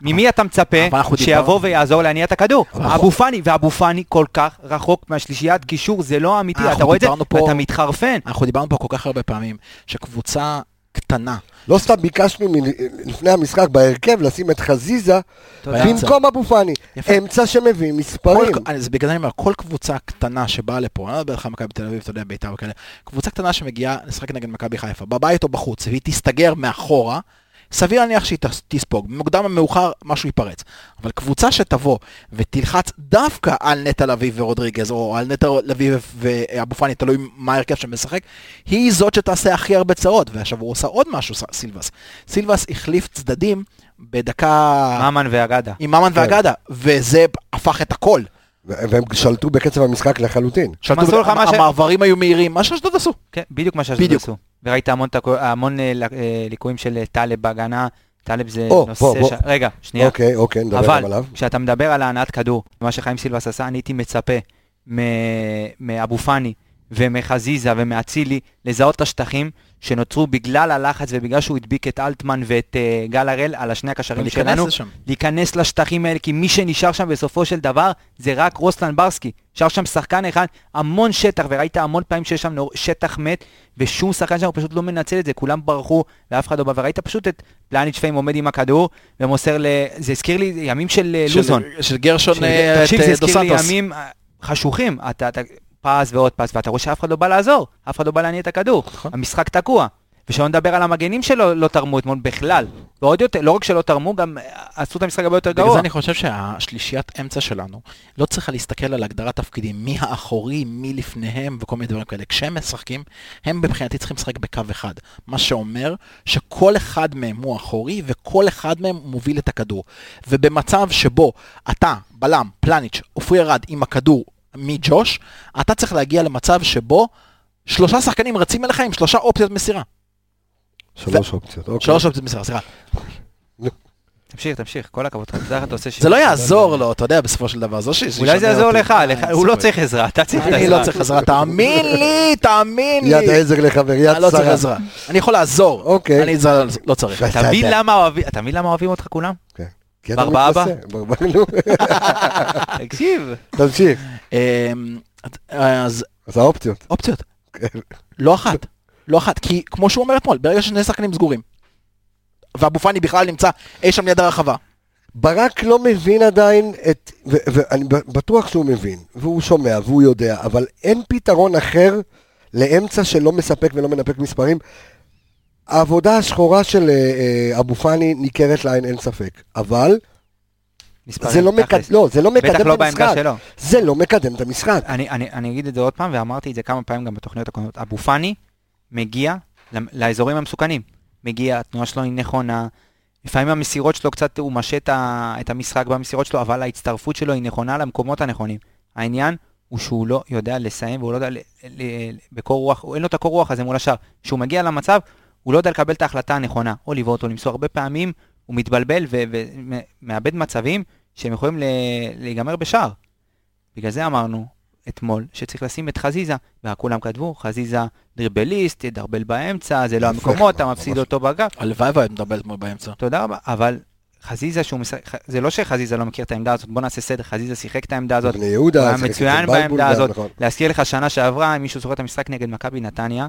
ממי אתה מצפה שיבוא ויעזור להניע את הכדור? אבו פאני, ואבו פאני כל כך רחוק מהשלישיית קישור, זה לא אמיתי, אתה רואה את זה? ואתה מתחרפן. אנחנו דיברנו פה כל כך הרבה פעמים, שקבוצה קטנה, לא סתם ביקשנו מ- לפני המשחק בהרכב לשים את חזיזה. במקום אבו פאני. אמצע שמביא מספרים. כל, זה בגלל זה אני אומר, כל קבוצה קטנה שבאה לפה, אני לא מדבר לך על מכבי תל אביב, אתה יודע, בית"ר וכאלה, קבוצה קטנה שמגיעה לשחק נגד מכבי חיפה, בבית או בחוץ, והיא תסתגר מאחורה, סביר להניח שהיא תס- תספוג, במוקדם או מאוחר משהו ייפרץ. אבל קבוצה שתבוא ותלחץ דווקא על נטע לביא ורודריגז, או על נטע לביא ואבו פאני, תלוי מה ההרכב שמשחק, היא זאת שתעשה הכי הרבה צרות. ועכשיו הוא עושה עוד משהו, סילבס. סילבס החליף צדדים בדקה... ממן ואגדה. עם ממן כן. ואגדה, וזה הפך את הכל. והם שלטו בקצב המשחק לחלוטין. שלטו, עשו לך מה ש- המעברים היו מהירים, מה שאשדוד עשו. כן, בדיוק מה שאשדוד. עשו. וראית המון, תקו- המון אה, אה, ליקויים של אה, טלב בהגנה. טלב זה או, נושא בוא, בוא. ש... רגע, שנייה. אוקיי, אוקיי, נדבר גם אבל עליו. כשאתה מדבר על ההנעת כדור, מה שחיים סילבס עשה, אני הייתי מצפה מאבו פאני ומחזיזה ומאצילי לזהות את השטחים שנוצרו בגלל הלחץ ובגלל שהוא הדביק את אלטמן ואת אה, גל הראל על השני הקשרים שלנו, לשם. להיכנס לשטחים האלה, כי מי שנשאר שם בסופו של דבר זה רק רוסלן ברסקי. נשאר שם שחקן אחד, המון שטח, וראית המון פעמים שיש שם שטח מת, ושום שחקן שם פשוט לא מנצל את זה, כולם ברחו ואף אחד לא בא, וראית פשוט את פלניץ' פיים עומד עם הכדור ומוסר ל... זה הזכיר לי ימים של אה, של- לוזון. של גרשון של- אה, תקשיב, את, זה אה, דו הזכיר לי סנטוס. ימים חשוכים. אתה, אתה פס ועוד פס, ואתה רואה שאף אחד לא בא לעזור, אף אחד לא בא להניע את הכדור. נכון. המשחק תקוע. ושלא נדבר על המגנים שלו לא תרמו אתמול בכלל. ועוד יותר, לא רק שלא תרמו, גם אה, עשו את המשחק הרבה יותר בגלל גרוע. זה אני חושב שהשלישיית אמצע שלנו לא צריכה להסתכל על הגדרת תפקידים, מי האחורי, מי לפניהם וכל מיני דברים כאלה. כשהם משחקים, הם מבחינתי צריכים לשחק בקו אחד. מה שאומר שכל אחד מהם הוא אחורי וכל אחד מהם מוביל את הכדור. ובמצב שבו אתה, בלם, פלניץ', עופרי ארד עם הכדור מג'וש, אתה צריך להגיע למצב שבו שלושה שחקנים רצים אליך עם שלושה אופציות מסירה. שלוש אופציות. אוקיי. שלוש אופציות מסירה, סליחה. תמשיך, תמשיך, כל הכבוד. איך אתה עושה זה לא יעזור לו, אתה יודע, בסופו של דבר. זה ש- אולי זה יעזור. לך, אה, לך- הוא לא. צריך עזרה, אתה צריך את אני. לא צריך עזרה, תאמין לי, תאמין לי. יד עזר לחבר, יד אני לא צריך שרה. עזרה. אני יכול לעזור. אוקיי. אני עזרה לא צריך. אתה מבין למה אוהבים- אותך כולם? כי אתה? מתנשא, ברבאבא, נו. תקשיב. תמשיך. אמ, אז אז האופציות. אופציות. כן. לא אחת. לא אחת. כי כמו שהוא אומר אתמול, ברגע ששני שחקנים סגורים, ואבו פאני בכלל נמצא אי שם ליד הרחבה. ברק לא מבין עדיין את, ואני בטוח שהוא מבין, והוא שומע והוא יודע, אבל אין פתרון אחר לאמצע שלא מספק ולא מנפק מספרים. העבודה השחורה של אה, אה, אבו פאני ניכרת לעין, אין ספק, אבל זה לא. מקד... לא, זה לא מקדם לא את המשחק. זה לא מקדם את המשחק. אני, אני, אני אגיד את זה עוד פעם, ואמרתי את זה כמה פעמים גם בתוכניות הקודמות. אבו פאני מגיע לאזורים המסוכנים. מגיע, התנועה שלו היא נכונה. לפעמים המסירות שלו קצת, הוא משה את, המשחק במסירות שלו, אבל ההצטרפות שלו היא נכונה למקומות הנכונים. העניין הוא שהוא לא יודע לסיים, והוא לא יודע, ל, ל, בקור רוח, אין לו את הקור רוח הזה מול השאר. כשהוא מגיע למצב, הוא לא יודע לקבל את ההחלטה הנכונה, או לבעוט או למסור. הרבה פעמים הוא מתבלבל ומאבד מצבים שהם יכולים להיגמר בשער. בגלל זה אמרנו אתמול שצריך לשים את חזיזה, וכולם כתבו, חזיזה דריבליסט, ידרבל באמצע, זה לא המקומות, אתה. מפסיד אותו בגב. הלוואי והיית מדבר אתמול באמצע. תודה רבה, אבל חזיזה שהוא משחק, זה לא שחזיזה לא מכיר את העמדה הזאת, בוא נעשה סדר, חזיזה שיחק את העמדה הזאת, בני יהודה, הוא היה מצוין בעמדה הזאת. נכון. להזכיר לך שנה שעברה, אם מישהו זוכר את המשחק נגד מכבי נתניה,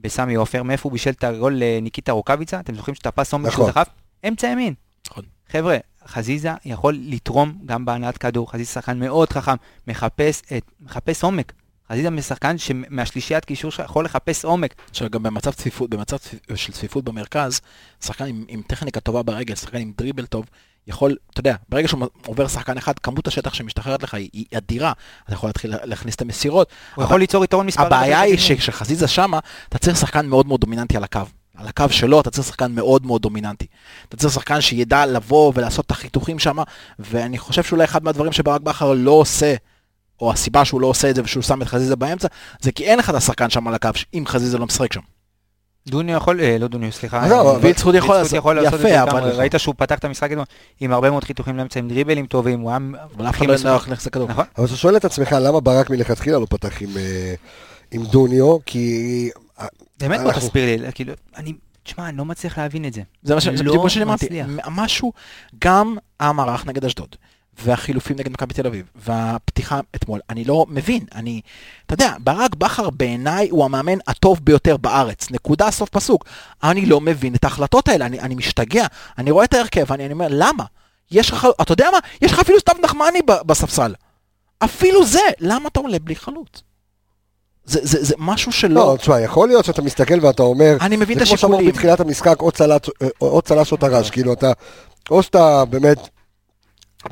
בסמי עופר, מאיפה הוא בישל את הגול לניקיטה רוקאביצה, אתם זוכרים שאת הפס עומק שהוא נכון. דחף? אמצע ימין. נכון. חבר'ה, חזיזה יכול לתרום גם בהנעת כדור, חזיזה שחקן מאוד חכם, מחפש, את, מחפש עומק. חזיזה שחקן שמהשלישיית קישור שלך יכול לחפש עומק. עכשיו גם במצב צפיפות, במצב של צפיפות במרכז, שחקן עם, עם טכניקה טובה ברגל, שחקן עם דריבל טוב, יכול, אתה יודע, ברגע שהוא עובר שחקן אחד, כמות השטח שמשתחררת לך היא, היא אדירה, אתה יכול להתחיל להכניס את המסירות. הוא יכול ליצור יתרון מספרי. הבעיה היא. שכשחזיזה שמה, אתה צריך שחקן מאוד מאוד דומיננטי על הקו. על הקו שלו אתה צריך שחקן מאוד מאוד דומיננטי. אתה צריך שחקן שידע לבוא ולעשות את החיתוכים שם, ואני חושב שאולי אחד מהדברים שברק בכר לא עושה, או הסיבה שהוא לא עושה את זה ושהוא שם את חזיזה באמצע, זה כי אין לך את השחקן שם על הקו, אם חזיזה לא משחק שם. דוניו יכול, אה, לא דוניו, סליחה. לא, אה, אבל- וילצחוט יכול לעשות, יכול לעשות את זה יפה. אבל ראית שהוא פתח את המשחק אתמול עם הרבה מאוד חיתוכים לאמצע, עם דריבלים טובים, הוא היה... אבל אף אחד לא להכניס את הכדור. נכון. אבל אתה שואל את עצמך למה ברק מלכתחילה לא פתח עם, אה, עם דוניו, כי... אה, באמת בוא אנחנו- תסביר לי, כאילו, אני, תשמע, אני לא מצליח להבין את זה. זה מה לא בדיוק מה שאני אמרתי, משהו, גם המערך נגד אשדוד, והחילופים נגד מכבי תל אביב, והפתיחה אתמול, אני לא מבין, אני, אתה יודע, ברק בכר בעיניי הוא המאמן הטוב ביותר בארץ, נקודה סוף פסוק. אני לא מבין את ההחלטות האלה, אני, אני משתגע, אני רואה את ההרכב, ואני אני אומר, למה? יש לך, אתה יודע מה? יש לך אפילו סתיו נחמני בספסל. אפילו זה, למה אתה עולה בלי חלוץ? זה, זה, זה משהו שלא... לא, תשמע, יכול להיות שאתה מסתכל ואתה אומר, אני מבין את זה כמו שאמרו השיקולים. בתחילת המשחק, או צל"ש או- או צל"ש או טר"ש, כאילו אתה, או שאתה באמת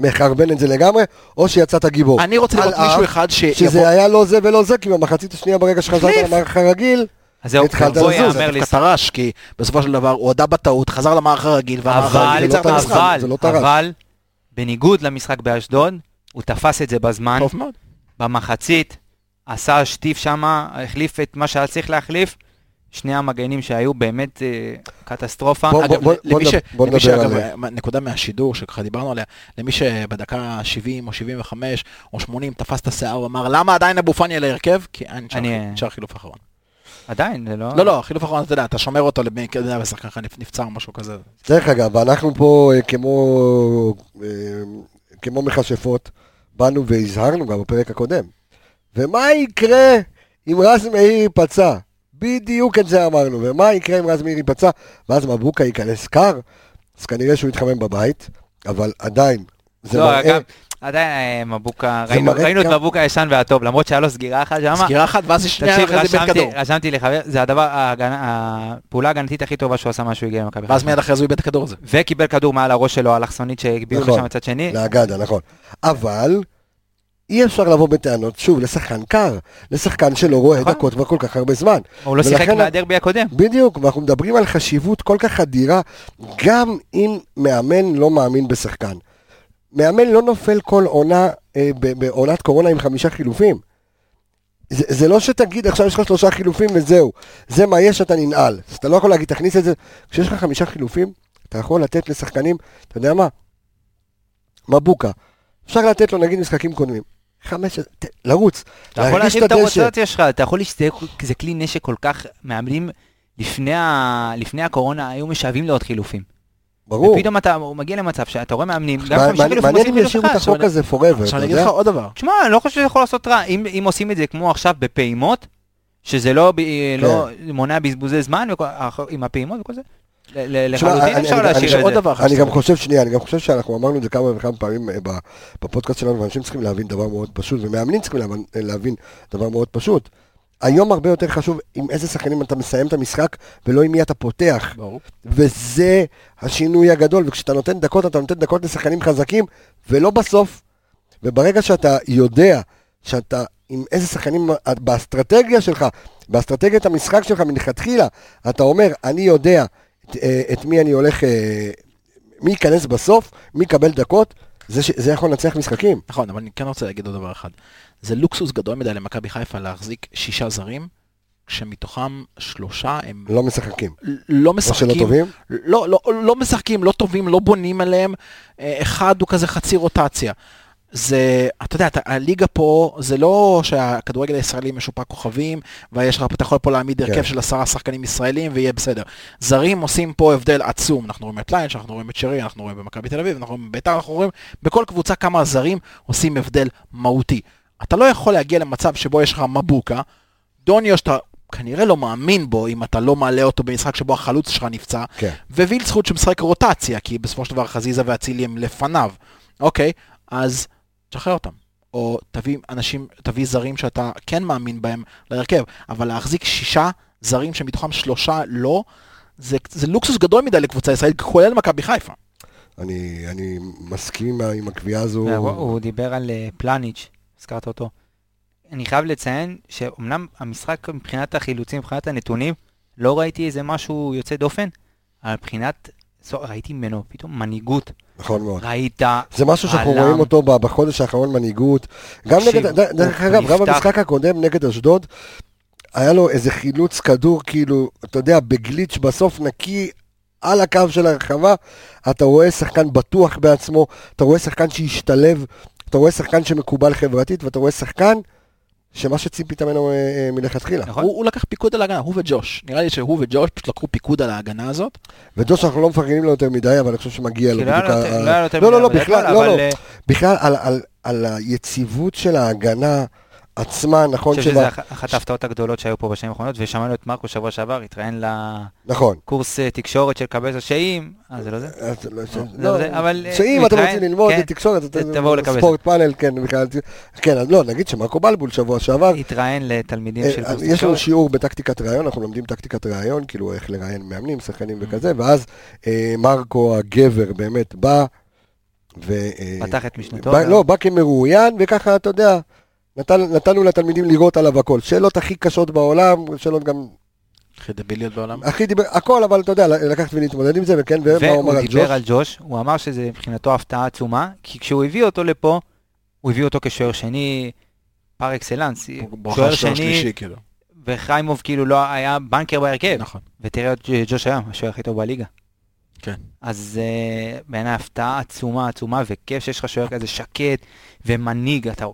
מחרבן את זה לגמרי, או שיצאת גיבור. אני רוצה לראות מישהו אחד שיבוא... שזה היה לא זה ולא זה, כי במחצית השנייה ברגע שחזרת. למערך הרגיל, אז זהו, התחלת בוא לזוז, יאמר לי, דווקא טרש, כי בסופו של דבר הוא הודה בטעות, חזר למערך הרגיל, והמערך אבל, הרגיל ניצח את זה לא המשחק. טרש, אבל, זה לא טרש. אבל, בניגוד למשחק באשדוד, הוא תפס את זה בזמן, טוב מאוד. במחצית, עשה שטיף שמה, החליף את מה שהיה צריך להחליף, שני המגנים שהיו באמת אה, קטסטרופה. בוא- אגב, בוא- למי בוא ש- נדבר- בוא למי שאגב. נקודה מהשידור שככה דיברנו עליה, למי שבדקה 70 או 75 או 80 תפס את השיער ואמר למה עדיין אבו פאני על ההרכב? כי אין אני- שער חילוף אחרון. עדיין, זה לא... לא, לא, חילוף אחרון, אתה יודע, אתה שומר אותו יודע, ושחקן לך נפצע או משהו כזה. דרך אגב, אנחנו פה אה, כמו, אה, כמו מכשפות, באנו והזהרנו גם בפרק הקודם. ומה יקרה אם רז מאיר ייפצע? בדיוק את זה אמרנו. ומה יקרה אם רז מאיר ייפצע? ואז מבוקה ייכנס קר, אז כנראה שהוא יתחמם בבית, אבל עדיין, זה לא, מראה... אגב, עדיין אה, מבוקה, זה ראינו- ראינו את מבוקה הישן והטוב, למרות שהיה לו סגירה אחת שם. סגירה אחת ואז היא שנייה אחרי זה בין רשמתי, כדור. רשמתי לחבר, זה הדבר, ההגנה- הפעולה ההגנתית הכי טובה שהוא עשה מאז שהוא הגיע למכבי ואז חיפה. מיד אחרי זה הוא איבד את הכדור הזה. וקיבל כדור מעל הראש שלו, אלכסונית שהגביהו נכון. לשם מצד שני. לאגדה, נכון. אבל אי אפשר לבוא בטענות, שוב, לשחקן קר, לשחקן שלא רואה נכון. דקות כבר כל כך הרבה זמן. הוא לא שיחק מהדרבי הקודם. בדיוק, ואנחנו מדברים על חשיבות כל כך אדירה, גם אם מאמן לא מאמין בשחקן. מאמן לא נופל כל עונה, אה, בעונת קורונה עם חמישה חילופים. זה, זה לא שתגיד עכשיו יש לך שלושה חילופים וזהו, זה מה יש אתה ננעל. אז אתה לא יכול להגיד תכניס את זה, כשיש לך חמישה חילופים, אתה יכול לתת לשחקנים, אתה יודע מה? מבוקה, אפשר לתת לו נגיד משחקים קודמים. חמש, ת- לרוץ, אתה יכול להרגיש להשאיר את את הדשא. הרוטציה שלך, אתה יכול להסתכל, זה כלי נשק כל כך, מאמנים לפני ה- לפני הקורונה היו משאבים לעוד חילופים. ברור. ופתאום אתה מגיע למצב שאתה רואה מאמנים, גם חמישה חילופים מעניין עושים אם חילוף ישאירו את אחד. החוק הזה forever, עכשיו אתה אני אגיד? לך עוד דבר. תשמע, אני לא חושב שזה יכול לעשות רע, אם, אם עושים את זה כמו עכשיו בפעימות, שזה לא, ב, לא מונע בזבוזי זמן וכל, עם הפעימות וכל זה, לחלוטין אני- אפשר להשאיר את זה. אני גם חושב, שנייה, אני גם חושב שאנחנו אמרנו את זה כמה וכמה פעמים אה, בפודקאסט שלנו, ואנשים צריכים להבין דבר מאוד פשוט, ומאמנים צריכים להבין- להבין דבר מאוד פשוט. היום הרבה יותר חשוב עם איזה שחקנים אתה מסיים את המשחק, ולא עם מי אתה פותח. ברור. וזה השינוי הגדול, וכשאתה נותן דקות, אתה נותן דקות לשחקנים חזקים, ולא בסוף. וברגע שאתה יודע שאתה עם איזה שחקנים, באסטרטגיה שלך, באסטרטגיית המשחק שלך מלכתחילה, אתה אומר, אני יודע את, אה, את מי אני הולך, אה, מי ייכנס בסוף, מי יקבל דקות, זה, ש- זה יכול לנצח משחקים. נכון, אבל אני כן רוצה להגיד עוד דבר אחד. זה לוקסוס גדול מדי למכבי חיפה להחזיק שישה זרים, כשמתוכם שלושה הם לא משחקים. לא או משחקים. שלא טובים. לא, לא, לא משחקים, לא טובים, לא בונים עליהם. אה, אחד הוא כזה חצי רוטציה. זה, אתה יודע, אתה, הליגה פה, זה לא שהכדורגל הישראלי משופע כוכבים, ויש לך, אתה יכול פה להעמיד הרכב כן. של עשרה שחקנים ישראלים ויהיה בסדר. זרים עושים פה הבדל עצום, אנחנו רואים את ליין, אנחנו רואים את שרי, אנחנו רואים במכבי תל אביב, אנחנו רואים בביתר, אנחנו רואים בכל קבוצה כמה זרים עושים הבדל מהותי. אתה לא יכול להגיע למצב שבו יש לך מבוקה, דוניו שאתה כנראה לא מאמין בו אם אתה לא מעלה אותו במשחק שבו החלוץ שלך נפצע, כן. ווילצחוט שמשחק רוטציה, כי בסופו של דבר חזיזה ואצילי הם לפניו. אוקיי, אז תשחרר אותם. או תביא אנשים, תביא זרים שאתה כן מאמין בהם להרכב, אבל להחזיק שישה זרים שמתוכם שלושה לא, זה, זה לוקסוס גדול מדי לקבוצה ישראלית, כולל מכבי חיפה. אני, אני מסכים עם- הקביעה הזו. הוא הוא דיבר על אה, פלניץ', הזכרת אותו. אני חייב לציין שאומנם המשחק מבחינת החילוצים, מבחינת הנתונים, לא ראיתי איזה משהו יוצא דופן, אבל מבחינת, ראיתי ממנו פתאום מנהיגות. נכון מאוד. ראית, זה משהו שאנחנו. רואים אותו בחודש האחרון מנהיגות. גם תקשיב, נגד, דרך אגב, גם במשחק הקודם נגד אשדוד, היה לו איזה חילוץ כדור, כאילו, אתה יודע, בגליץ' בסוף נקי על הקו של הרחבה, אתה רואה שחקן בטוח בעצמו, אתה רואה שחקן שהשתלב, אתה רואה שחקן שמקובל חברתית, ואתה רואה שחקן שמה שציפית ממנו אה, אה, מלכתחילה. נכון? הוא, הוא לקח פיקוד על ההגנה, הוא וג'וש. נראה לי שהוא וג'וש פשוט לקחו פיקוד על ההגנה הזאת. וג'וש אנחנו לא מפרגנים לו יותר מדי, אבל אני חושב שמגיע לו לא לא לא, לא, לא, בכלל, לא, לא. אבל, אה, בכלל על, על, על היציבות של ההגנה עצמה, אני נכון? חושב שבה- שזו אח- אחת ההפתעות הגדולות שהיו פה בשנים האחרונות, ושמענו את מרקו שבוע שעבר, התראיין נכון. לקורס אה, תקשורת של קבסה, שאם, אה זה לא זה? לא, ש- לא, זה, אבל, אה, שאם אתם רוצים ללמוד כן, תקשורת, תבואו לקבסה. ספורט פאנל, כן, כן, אז לא, נגיד שמרקו בלבול שבוע שעבר, התראיין לתלמידים אה, של קורס יש לנו תקשורת. שיעור בטקטיקת ראיון, אנחנו לומדים טקטיקת ראיון, כאילו איך לראיין מאמנים, שחקנים וכזה, ואז אה, מרקו הגבר באמת בא, ו... פתח את משנתו. לא, בא כמרואיין, וככה, אתה יודע, נתן- נתנו לתלמידים לראות עליו הכל. שאלות הכי קשות בעולם, שאלות גם הכי דביליות בעולם. הכי דיבר, הכל, אבל אתה יודע, לקחת ולהתמודד עם זה, וכן, ומה הוא אמר והוא על ג'וש? דיבר על ג'וש, הוא אמר שזה מבחינתו הפתעה עצומה, כי כשהוא הביא אותו לפה, הוא הביא אותו כשוער שני פר אקסלנס, שוער שוער שני, שלישי, כאילו. וחיימוב כאילו לא היה בנקר בהרכב, נכון. ותראה את ג'וש היום, השוער הכי טוב בליגה. כן. אז uh, בעיניי הפתעה עצומה עצומה, וכיף שיש לך שוער כזה שקט ומנהיג, אתה,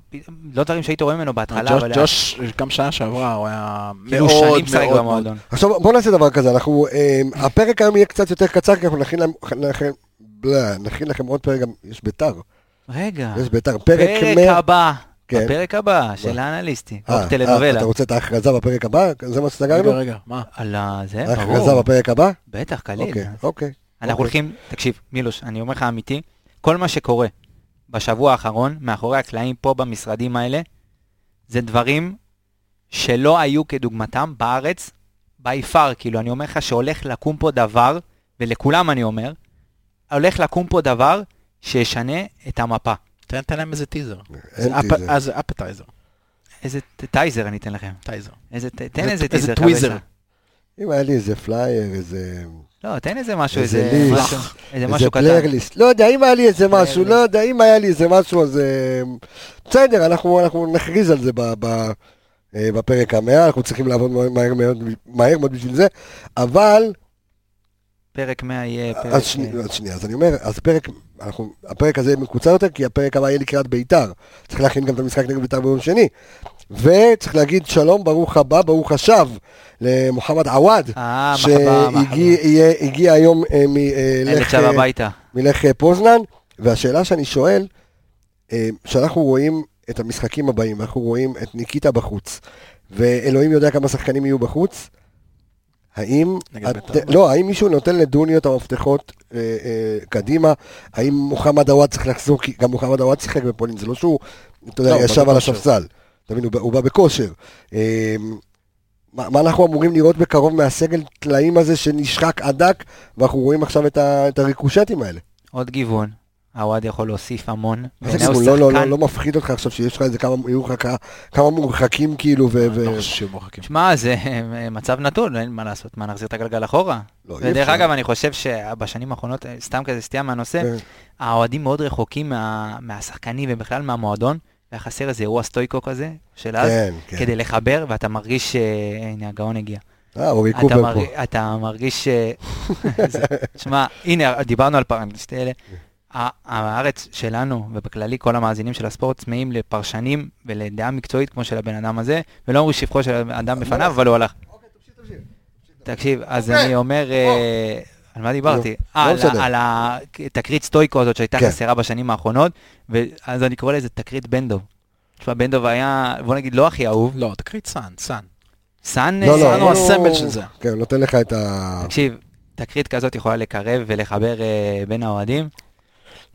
לא דברים שהיית רואה ממנו בהתחלה, אבל ג'וש, גם שנה שעברה, הוא היה כאילו מאוד מאוד מאוד. עכשיו בוא נעשה דבר כזה, אנחנו, אה, הפרק היום יהיה קצת יותר קצר, כי אנחנו נכין להם- נכין- בלה, נכין לכם עוד פרק, גם יש ביתר, רגע, יש ביתר, פרק פרק 100, הבא, כן. הפרק הבא של האנליסטים, אה, טלנובלה. אה, אתה רוצה את ההכרזה בפרק הבא? זה מה רגע, שסגרנו? רגע, מה? על ה... זה, ההכרזה ברור. בפרק הבא? בטח, קליל. אוקיי, אוקיי. אנחנו אוקיי. הולכים, תקשיב, מילוש, אני אומר לך אמיתי, כל מה שקורה בשבוע האחרון, מאחורי הקלעים פה במשרדים האלה, זה דברים שלא היו כדוגמתם בארץ, by far, כאילו, אני אומר לך שהולך לקום פה דבר, ולכולם אני אומר, הולך לקום פה דבר שישנה את המפה. תן להם איזה טיזר. אין טיזר. זה appetizer. איזה טייזר אני אתן לכם. טייזר. איזה, תן איזה- איזה איזה טיזר. tweezer. אם היה לי איזה plier, איזה... לא, תן איזה משהו, איזה איזה. משהו, איזה איזה משהו קטן. פליירליסט. לא יודע, אם היה לי איזה משהו. לא יודע, אם היה לי איזה משהו, אז... אה, בסדר, אנחנו אנחנו נכריז על זה ב- ב- אה, בפרק המאה, אנחנו צריכים לעבוד מהר מאוד בשביל זה, אבל... פרק 100 יהיה פרק... אז שני- אז שנייה, אז אני אומר, אז פרק, אנחנו, הפרק הזה מקוצר יותר, כי הפרק הבא יהיה לקראת ביתר. צריך להכין גם את המשחק נגד ביתר ביום שני. וצריך להגיד שלום, ברוך הבא, ברוך השב, למוחמד עוואד, אה. שהגיע היום אה, ילד מלך... אה, פוזנן, והשאלה שאני שואל, אה, שאנחנו רואים את המשחקים הבאים, אנחנו רואים את ניקיטה בחוץ, ואלוהים יודע כמה שחקנים יהיו בחוץ, האם, את, בית"ר? לא, האם מישהו נותן לדוניו את המפתחות אה, אה, קדימה, האם מוחמד עוואד צריך לחזור, כי גם מוחמד עוואד שיחק בפולין, זה לא שהוא, אתה יודע, לא, ישב על. הספסל, אתה מבין, הוא, הוא בא בכושר. אה, מה, מה אנחנו אמורים לראות בקרוב מהסגל טלאים הזה שנשחק עד דק, ואנחנו רואים עכשיו את, ה, את הריקושטים האלה. עוד גיוון. הוואד יכול להוסיף המון. לא, לא, לא, לא מפחיד אותך עכשיו שיש לך איזה כמה, יהיו לך כמה- מורחקים כאילו, ו... ו- לא. שמע, זה מצב נתון, אין מה לעשות, מה נחזיר את הגלגל אחורה? לא, אי ודרך. אגב, אני חושב שבשנים האחרונות, אה, סתם כזה סטייה מהנושא, כן. האוהדים מאוד רחוקים מה- מהשחקנים ובכלל מהמועדון, והיה חסר איזה אירוע סטויקו כזה, של אז, כן, כן. כדי לחבר, ואתה מרגיש, ש- הנה הגאון הגיע. אה, אורי קופר מרג- פה. אתה מרגיש ש... זה- שמע, הנה, דיברנו על פרנט, אלה. ה- הארץ שלנו, ובכללי כל המאזינים של הספורט, צמאים לפרשנים ולדעה מקצועית כמו של הבן אדם הזה, ולא אומרים שבחו של האדם בפניו, אבל הוא הלך. תקשיב, אז אני אומר, אה, על מה דיברתי? נו, אה, לא על התקרית סטויקו הזאת שהייתה כן. חסרה בשנים האחרונות, ואז אני קורא לזה תקרית בנדוב. תשמע, בנדוב היה, בוא נגיד, לא הכי אהוב, לא, תקרית סאן, סאן. סאן, לא, לא, סאן הוא הסמל של זה. כן, נותן לך את ה... תקשיב, תקרית כזאת יכולה לקרב ולחבר אה, בין האוהדים.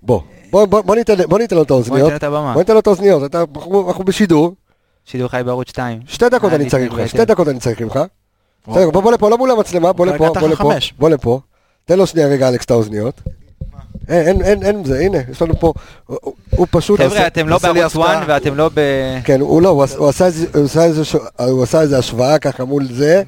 בוא, בוא, בוא, בוא ניתן בוא ניתן לו את בוא האוזניות. ניתן את הבמה. בוא ניתן לו את האוזניות. אתה- אנחנו אנחנו בשידור. שידור חי בערוץ 2. שתי דקות אה, אני צריך ממך, שתי. דקות אני צריך ממך. בוא בוא לפה, לא מול המצלמה, בוא לפה, בוא לפה. בוא לפה. תן לו שנייה רגע אלכס את האוזניות. אין, אין, אין, זה, הנה, יש לנו פה, הוא- פשוט... חבר'ה, אתם לא בערוץ הפתעה. 1 ואתם לא ב... כן, הוא לא, הוא עש- הוא עשה איזה- השוואה ככה מול זה,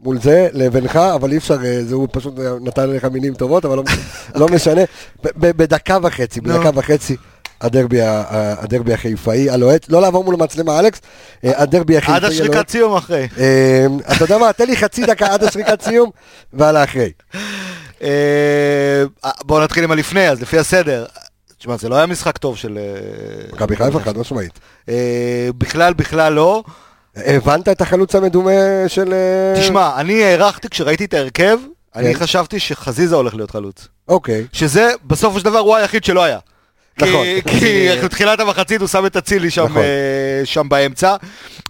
מול זה, לבינך, אבל אי אפשר, אה, זה הוא פשוט נתן לך מילים טובות, אבל לא- לא משנה. ב- ב- בדקה וחצי, בדקה וחצי. הדרבי, הדרבי החיפאי הלוהט, לא לעבור מול המצלמה אלכס, אה, הדרבי החיפאי עד הלוהט. השריקת סיום אחרי. אה, אתה יודע מה, תן לי חצי דקה עד השריקת סיום, ועל האחרי. אה, בואו נתחיל עם הלפני, אז לפי הסדר. תשמע, זה לא היה משחק טוב של... אה, מכבי חיפה חד משמעית. אה, בכלל, בכלל לא. הבנת את החלוץ המדומה של... תשמע, אני הערכתי כשראיתי את ההרכב, אני כן. חשבתי שחזיזה הולך להיות חלוץ. אוקיי, שזה בסופו של דבר הוא היחיד שלא היה. נכון. כי- בתחילת המחצית הוא שם את אצילי שם, נכון. שם באמצע.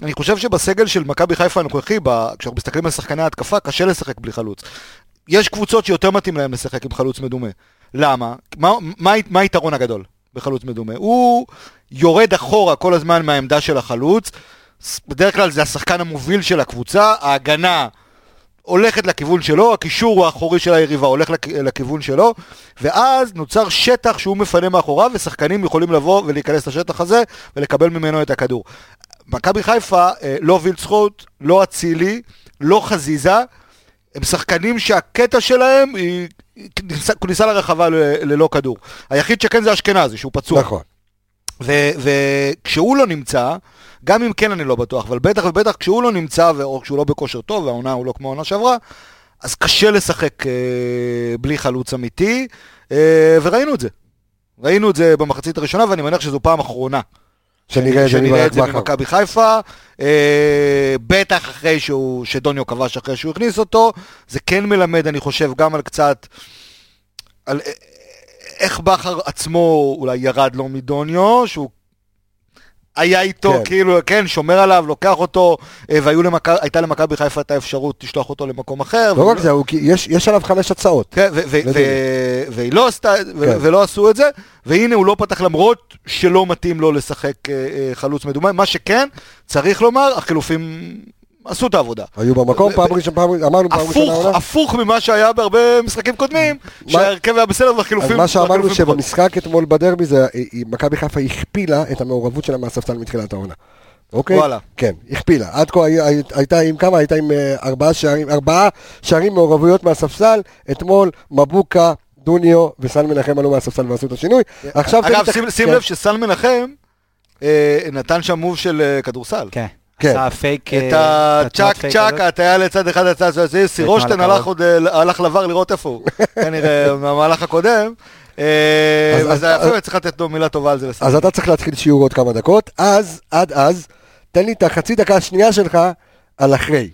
אני חושב שבסגל של מכבי חיפה הנוכחי, כשאנחנו מסתכלים על שחקני ההתקפה, קשה לשחק בלי חלוץ. יש קבוצות שיותר מתאים להם לשחק עם חלוץ מדומה. למה? מה, מה, מה היתרון הגדול בחלוץ מדומה? הוא יורד אחורה כל הזמן מהעמדה של החלוץ. בדרך כלל זה השחקן המוביל של הקבוצה, ההגנה הולכת לכיוון שלו, הקישור האחורי של היריבה הולך לכ- לכיוון שלו, ואז נוצר שטח שהוא מפנה מאחוריו, ושחקנים יכולים לבוא ולהיכנס לשטח הזה ולקבל ממנו את הכדור. מכבי חיפה, אה, לא וילצחוט, לא אצילי, לא חזיזה, הם שחקנים שהקטע שלהם היא כניסה, לרחבה ל- ללא כדור. היחיד שכן זה אשכנזי, שהוא פצוע. נכון. וכשהוא לא נמצא, גם אם כן אני לא בטוח, אבל בטח ובטח כשהוא לא נמצא, או כשהוא לא בכושר טוב, והעונה הוא לא כמו העונה שעברה, אז קשה לשחק אה, בלי חלוץ אמיתי, אה, וראינו את זה. ראינו את זה במחצית הראשונה, ואני מניח שזו פעם אחרונה. שנראה את זה שנראה מברק את זה בכר. ממכבי חיפה, אה, בטח אחרי שהוא, שדוניו כבש אחרי שהוא הכניס אותו, זה כן מלמד, אני חושב, גם על קצת, על אה, איך בכר עצמו אולי ירד לו מדוניו, שהוא היה איתו, כן. כאילו, כן, שומר עליו, לוקח אותו, אה, והייתה למכבי חיפה את האפשרות לשלוח אותו למקום אחר. לא והוא רק זה, הוא- יש יש עליו חמש הצעות. כן, ו- ו- ו- והיא לא עשתה, ו- כן. ולא עשו את זה, והנה הוא לא פתח למרות שלא מתאים לו לשחק אה, אה, חלוץ מדומה. מה שכן, צריך לומר, החילופים עשו את העבודה. היו במקום, פעם ראשונה, פעם- אמרנו פעם ראשונה הפוך. הפוך ממה שהיה בהרבה משחקים קודמים, שההרכב היה בסדר אז והחילופים... מה שאמרנו. שבמשחק אתמול בדרבי זה, היא- היא- מכבי חיפה הכפילה את המעורבות שלה מהספסל מתחילת העונה. אוקיי? וואלה. כן, הכפילה. עד כה הי- הי- הייתה עם כמה? הייתה עם אה, ארבעה שערים, ארבעה שערים מעורבויות מהספסל. אתמול מבוקה, דוניו וסן מנחם עלו מהספסל ועשו את השינוי. עכשיו אגב, שים- כן. לב שסל מנחם אה, נתן שם מוב של אה, כדורסל. כן. כן. עשה פייק... את אה, הצ'אק פייק צ'אק. הטיה לצד אחד לצד השני, סירושטיין לקרוב. הלך עוד, אה, הלך לבר לראות איפה הוא, כנראה מהמהלך הקודם. אה, אז- יפה, צריך לתת לו מילה טובה על זה. אז אתה צריך להתחיל שיעור עוד כמה דקות. אז, עד אז, תן לי את החצי דקה השנייה שלך על אחרי.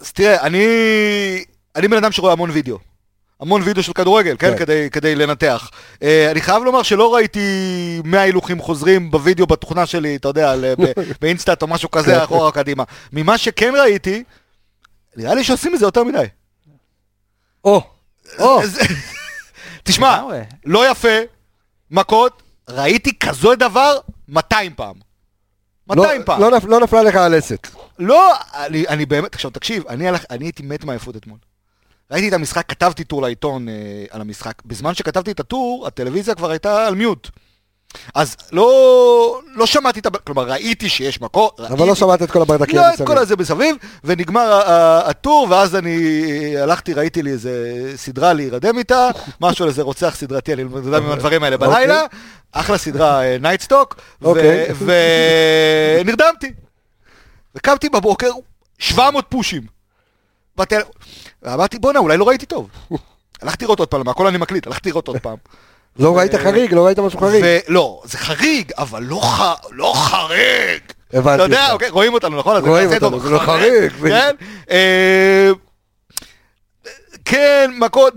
אז תראה, אני, אני בן אדם שרואה המון וידאו. המון וידאו של כדורגל, כן? כן. כדי, כדי לנתח. אה, אני חייב לומר שלא ראיתי 100 הילוכים חוזרים בווידאו בתוכנה שלי, אתה יודע, באינסטאט או משהו כן. כזה, אחורה או קדימה. ממה שכן ראיתי, נראה לי שעושים את זה יותר מדי. או, או, תשמע. לא יפה, מכות, ראיתי כזה דבר 200 פעם. 200 פעם. לא, לא נפלה לך הלסת. לא, אני, אני באמת, עכשיו תקשיב, אני הייתי מת מעייפות אתמול. ראיתי את המשחק, כתבתי טור לעיתון אה, על המשחק. בזמן שכתבתי את הטור, הטלוויזיה כבר הייתה על מיוט. אז לא, לא שמעתי את ה... כלומר, ראיתי שיש מקום, אבל לא שמעת את כל הברדקים לא את מסביב. כל הזה מסביב, ונגמר הטור, ואז אני הלכתי, ראיתי לי איזה סדרה להירדם איתה, משהו על איזה רוצח סדרתי, אני לא יודע עם הדברים האלה בלילה, אחלה סדרה נייטסטוק, אוקיי. ונרדמתי. וקמתי בבוקר, 700 פושים. בטל... ואמרתי, בואנה, אולי לא ראיתי טוב. הלכתי לראות עוד פעם, הכל אני מקליט, הלכתי לראות עוד פעם. לא ראית חריג? לא ראית משהו חריג? ולא, זה חריג, אבל לא, ח... לא חריג. הבנתי אתה יודע. אוקיי, רואים אותנו, נכון? רואים אותנו, זה לא חריג. כן? אה, כן, מכות,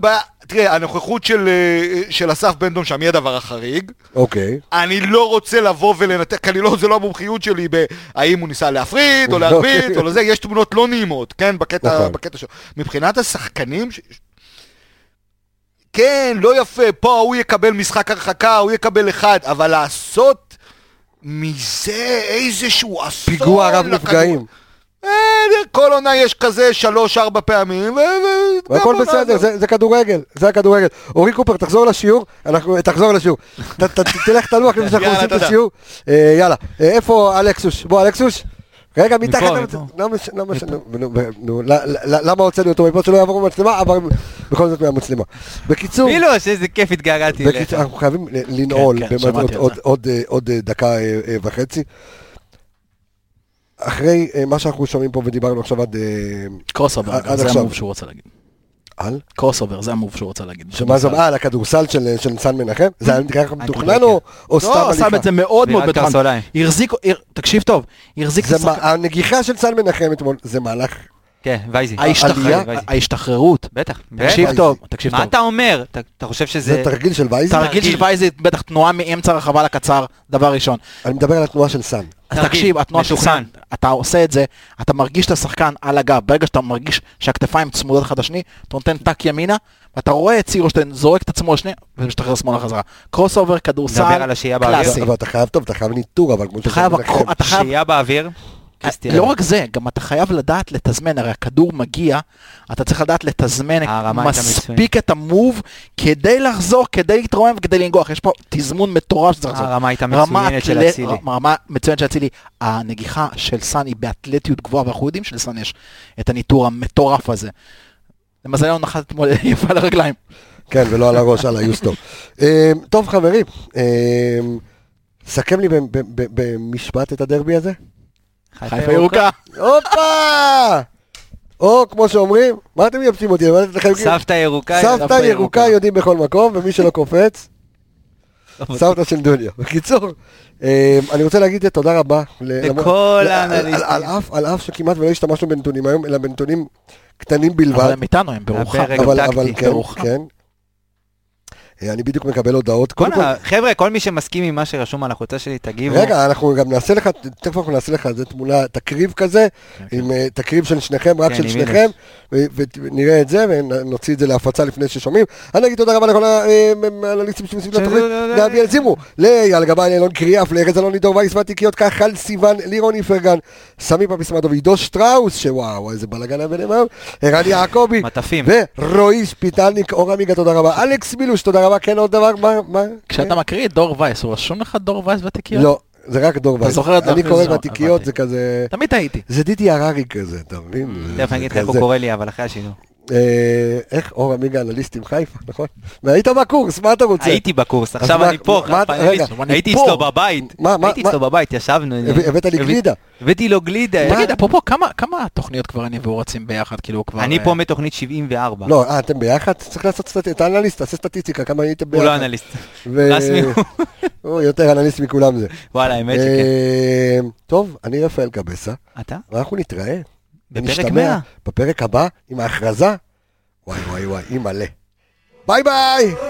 תראה, הנוכחות של, אה, של אסף בן דון שם היא הדבר החריג. אוקיי. אני לא רוצה לבוא ולנתח, כי לא, זה לא המומחיות שלי בהאם הוא ניסה להפריד, או להרביץ, או לזה, יש תמונות לא נעימות, כן, בקטע, נכון. בקטע שלו. מבחינת השחקנים, ש... כן, לא יפה, פה הוא יקבל משחק הרחקה, הוא יקבל אחד, אבל לעשות מזה איזשהו אסון פיגוע רב נפגעים. אה, כל עונה יש כזה שלוש-ארבע פעמים, ו... ו- הכל גם בסדר, זה, זה כדורגל, זה הכדורגל. אורי קופר, תחזור לשיעור, אנחנו, תחזור לשיעור. ת, ת, תלך תנוח לפני שאנחנו עושים את. השיעור. אה, יאללה, אה, איפה אלכסוש? בוא, אלכסוש. רגע, מתחת, מפה, למצ- מפה. לא לא למה הוצאנו אותו מפה שלא יעבור במצלמה, אבל בכל זאת מהמצלמה. בקיצור, מילוש, איזה כיף התגעגעתי אליך. אנחנו חייבים לנעול כן, באמת שמעתי עוד- דקה וחצי. אחרי אה, מה שאנחנו שומעים פה ודיברנו עכשיו עד... אה, קרוס אובר, עד זה עכשיו. המוב שהוא רוצה להגיד. על? קרוס אובר, זה המוב שהוא רוצה להגיד. שמה זה, אה, לכדורסל של של סן מנחם? זה היה ככה מתוכנן כן. או או סתם לא, הליכה? שם את זה מאוד מאוד. קרסוליים. החזיק, תקשיב טוב, החזיק את זה השחקן. הנגיחה של סן מנחם אתמול, זה מהלך... כן, וייזי. העלייה? וייזי. ההשתחררות. בטח. תקשיב וייזי. טוב, תקשיב מה טוב. אתה אומר? אתה- חושב זה שזה... תרגיל של וייזר? תרגיל של וייזי, בטח תנועה מאמצע הרחבה לקצר, דבר ראשון. אני מדבר על התנועה של תרגיל, תקשיב, התנועה של. סן, אתה עושה את זה, אתה מרגיש את השחקן על הגב, ברגע שאתה מרגיש שהכתפיים צמודות אחד לשני, אתה נותן טאק ימינה, ואתה רואה את צירושטיין זורק את עצמו לשני, ומשתחרר שמאלה חזרה. קרוס אובר, כדורסל? קלאסי. אבל אתה חייב טוב, אתה חייב ניטור, אבל כמו אתה של חייב סן מנחם. אתה חייב שהייה באוויר. קריסטי לא. רק זה, גם אתה חייב לדעת לתזמן, הרי הכדור מגיע, אתה צריך לדעת לתזמן הייתה מספיק את המוב כדי לחזור, כדי להתרומם וכדי לנגוח. יש פה תזמון מטורף שצריך לעשות. הרמה הייתה מצוינת של אצילי. רמה מצוינת של אצילי. הנגיחה של סאן היא באתלטיות גבוהה, ואנחנו יודעים שלסאן יש את הניטור המטורף הזה. למזלנו נחת אתמול יפה על הרגליים. כן, ולא על הראש, על היוסטו. אה, טוב, חברים, אה, סכם לי במשפט את הדרבי הזה. חיפה ירוקה. הופה! או, כמו שאומרים, מה אתם מייבשים אותי? מה אתם לכם- סבתא ירוקה. סבתא ירוקה. יודעים בכל מקום, ומי שלא קופץ, סבתא של דוניו. בקיצור, אה, אני רוצה להגיד תודה רבה. לכל על- האנליסטים. על- אף- שכמעט ולא השתמשנו בנתונים היום, אלא בנתונים קטנים בלבד. אבל הם איתנו, הם ברוחם. אבל, כן. כן. אה, אני בדיוק מקבל הודעות. קודם כל, חבר'ה, כל מי שמסכים עם מה שרשום על החולצה שלי, תגיבו. רגע, אנחנו גם נעשה לך, תכף אנחנו נעשה לך איזה תמונה, תקריב כזה, עם אה, תקריב של שניכם, רק כן, של שניכם, ונראה את זה, ונוציא את זה להפצה לפני ששומעים. אני אגיד תודה רבה לכל אה, האנליסטים שמסביב לתוכנית, לאביאל זימו, לאייל גבאי, לאלון קריאף, לארז אלון לידור וייס והתיקיות, כחל סיוון, לירון איפרגן, סמי פפיסמדוב, עידו שטראוס, שוואו, איזה בלאגן היה ביניהם היום, ערן יעקבי, מטפים. ורועי שפיטלניק, אור עמיגה, תודה רבה, אלכס מילוש, תודה רבה, כן עוד דבר, מה, מה? כשאתה מקריא את דור וייס, הוא רשום לך דור וייס בתיקיות? לא, זה רק דור וייס. זוכר את אני קורא? בתיקיות, הבנתי. זה כזה... תמיד טעיתי. זה דידי הררי כזה, אתה מבין? תכף אני אגיד לך איך הוא. קורא לי, אבל אחרי השידור. אה, איך אור עמיגה אנליסט עם חיפה, נכון? והיית בקורס, מה אתה רוצה? הייתי בקורס, עכשיו אני פה, הייתי. אצלו בבית, הייתי אצלו בבית, ישבנו. הבאת לי גלידה. הבאתי לו גלידה. תגיד, אפרופו, כמה- תוכניות כבר אני והוא רצים ביחד, כאילו כבר... אני אה, פה מתוכנית 74. לא, אה, אתם ביחד? צריך לעשות סטטיסטיקה, אתה אנליסט, תעשה סטטיסטיקה, כמה הייתם ביחד. הוא לא אנליסט. רסמי הוא. הוא יותר אנליסט מכולם זה. וואלה, האמת שכן. אה, טוב, אני רפאל קבסה, אתה? ואנחנו נתראה. בפרק ונשתמע 100. בפרק הבא עם ההכרזה. וואי וואי וואי, אימא'לה. ביי ביי!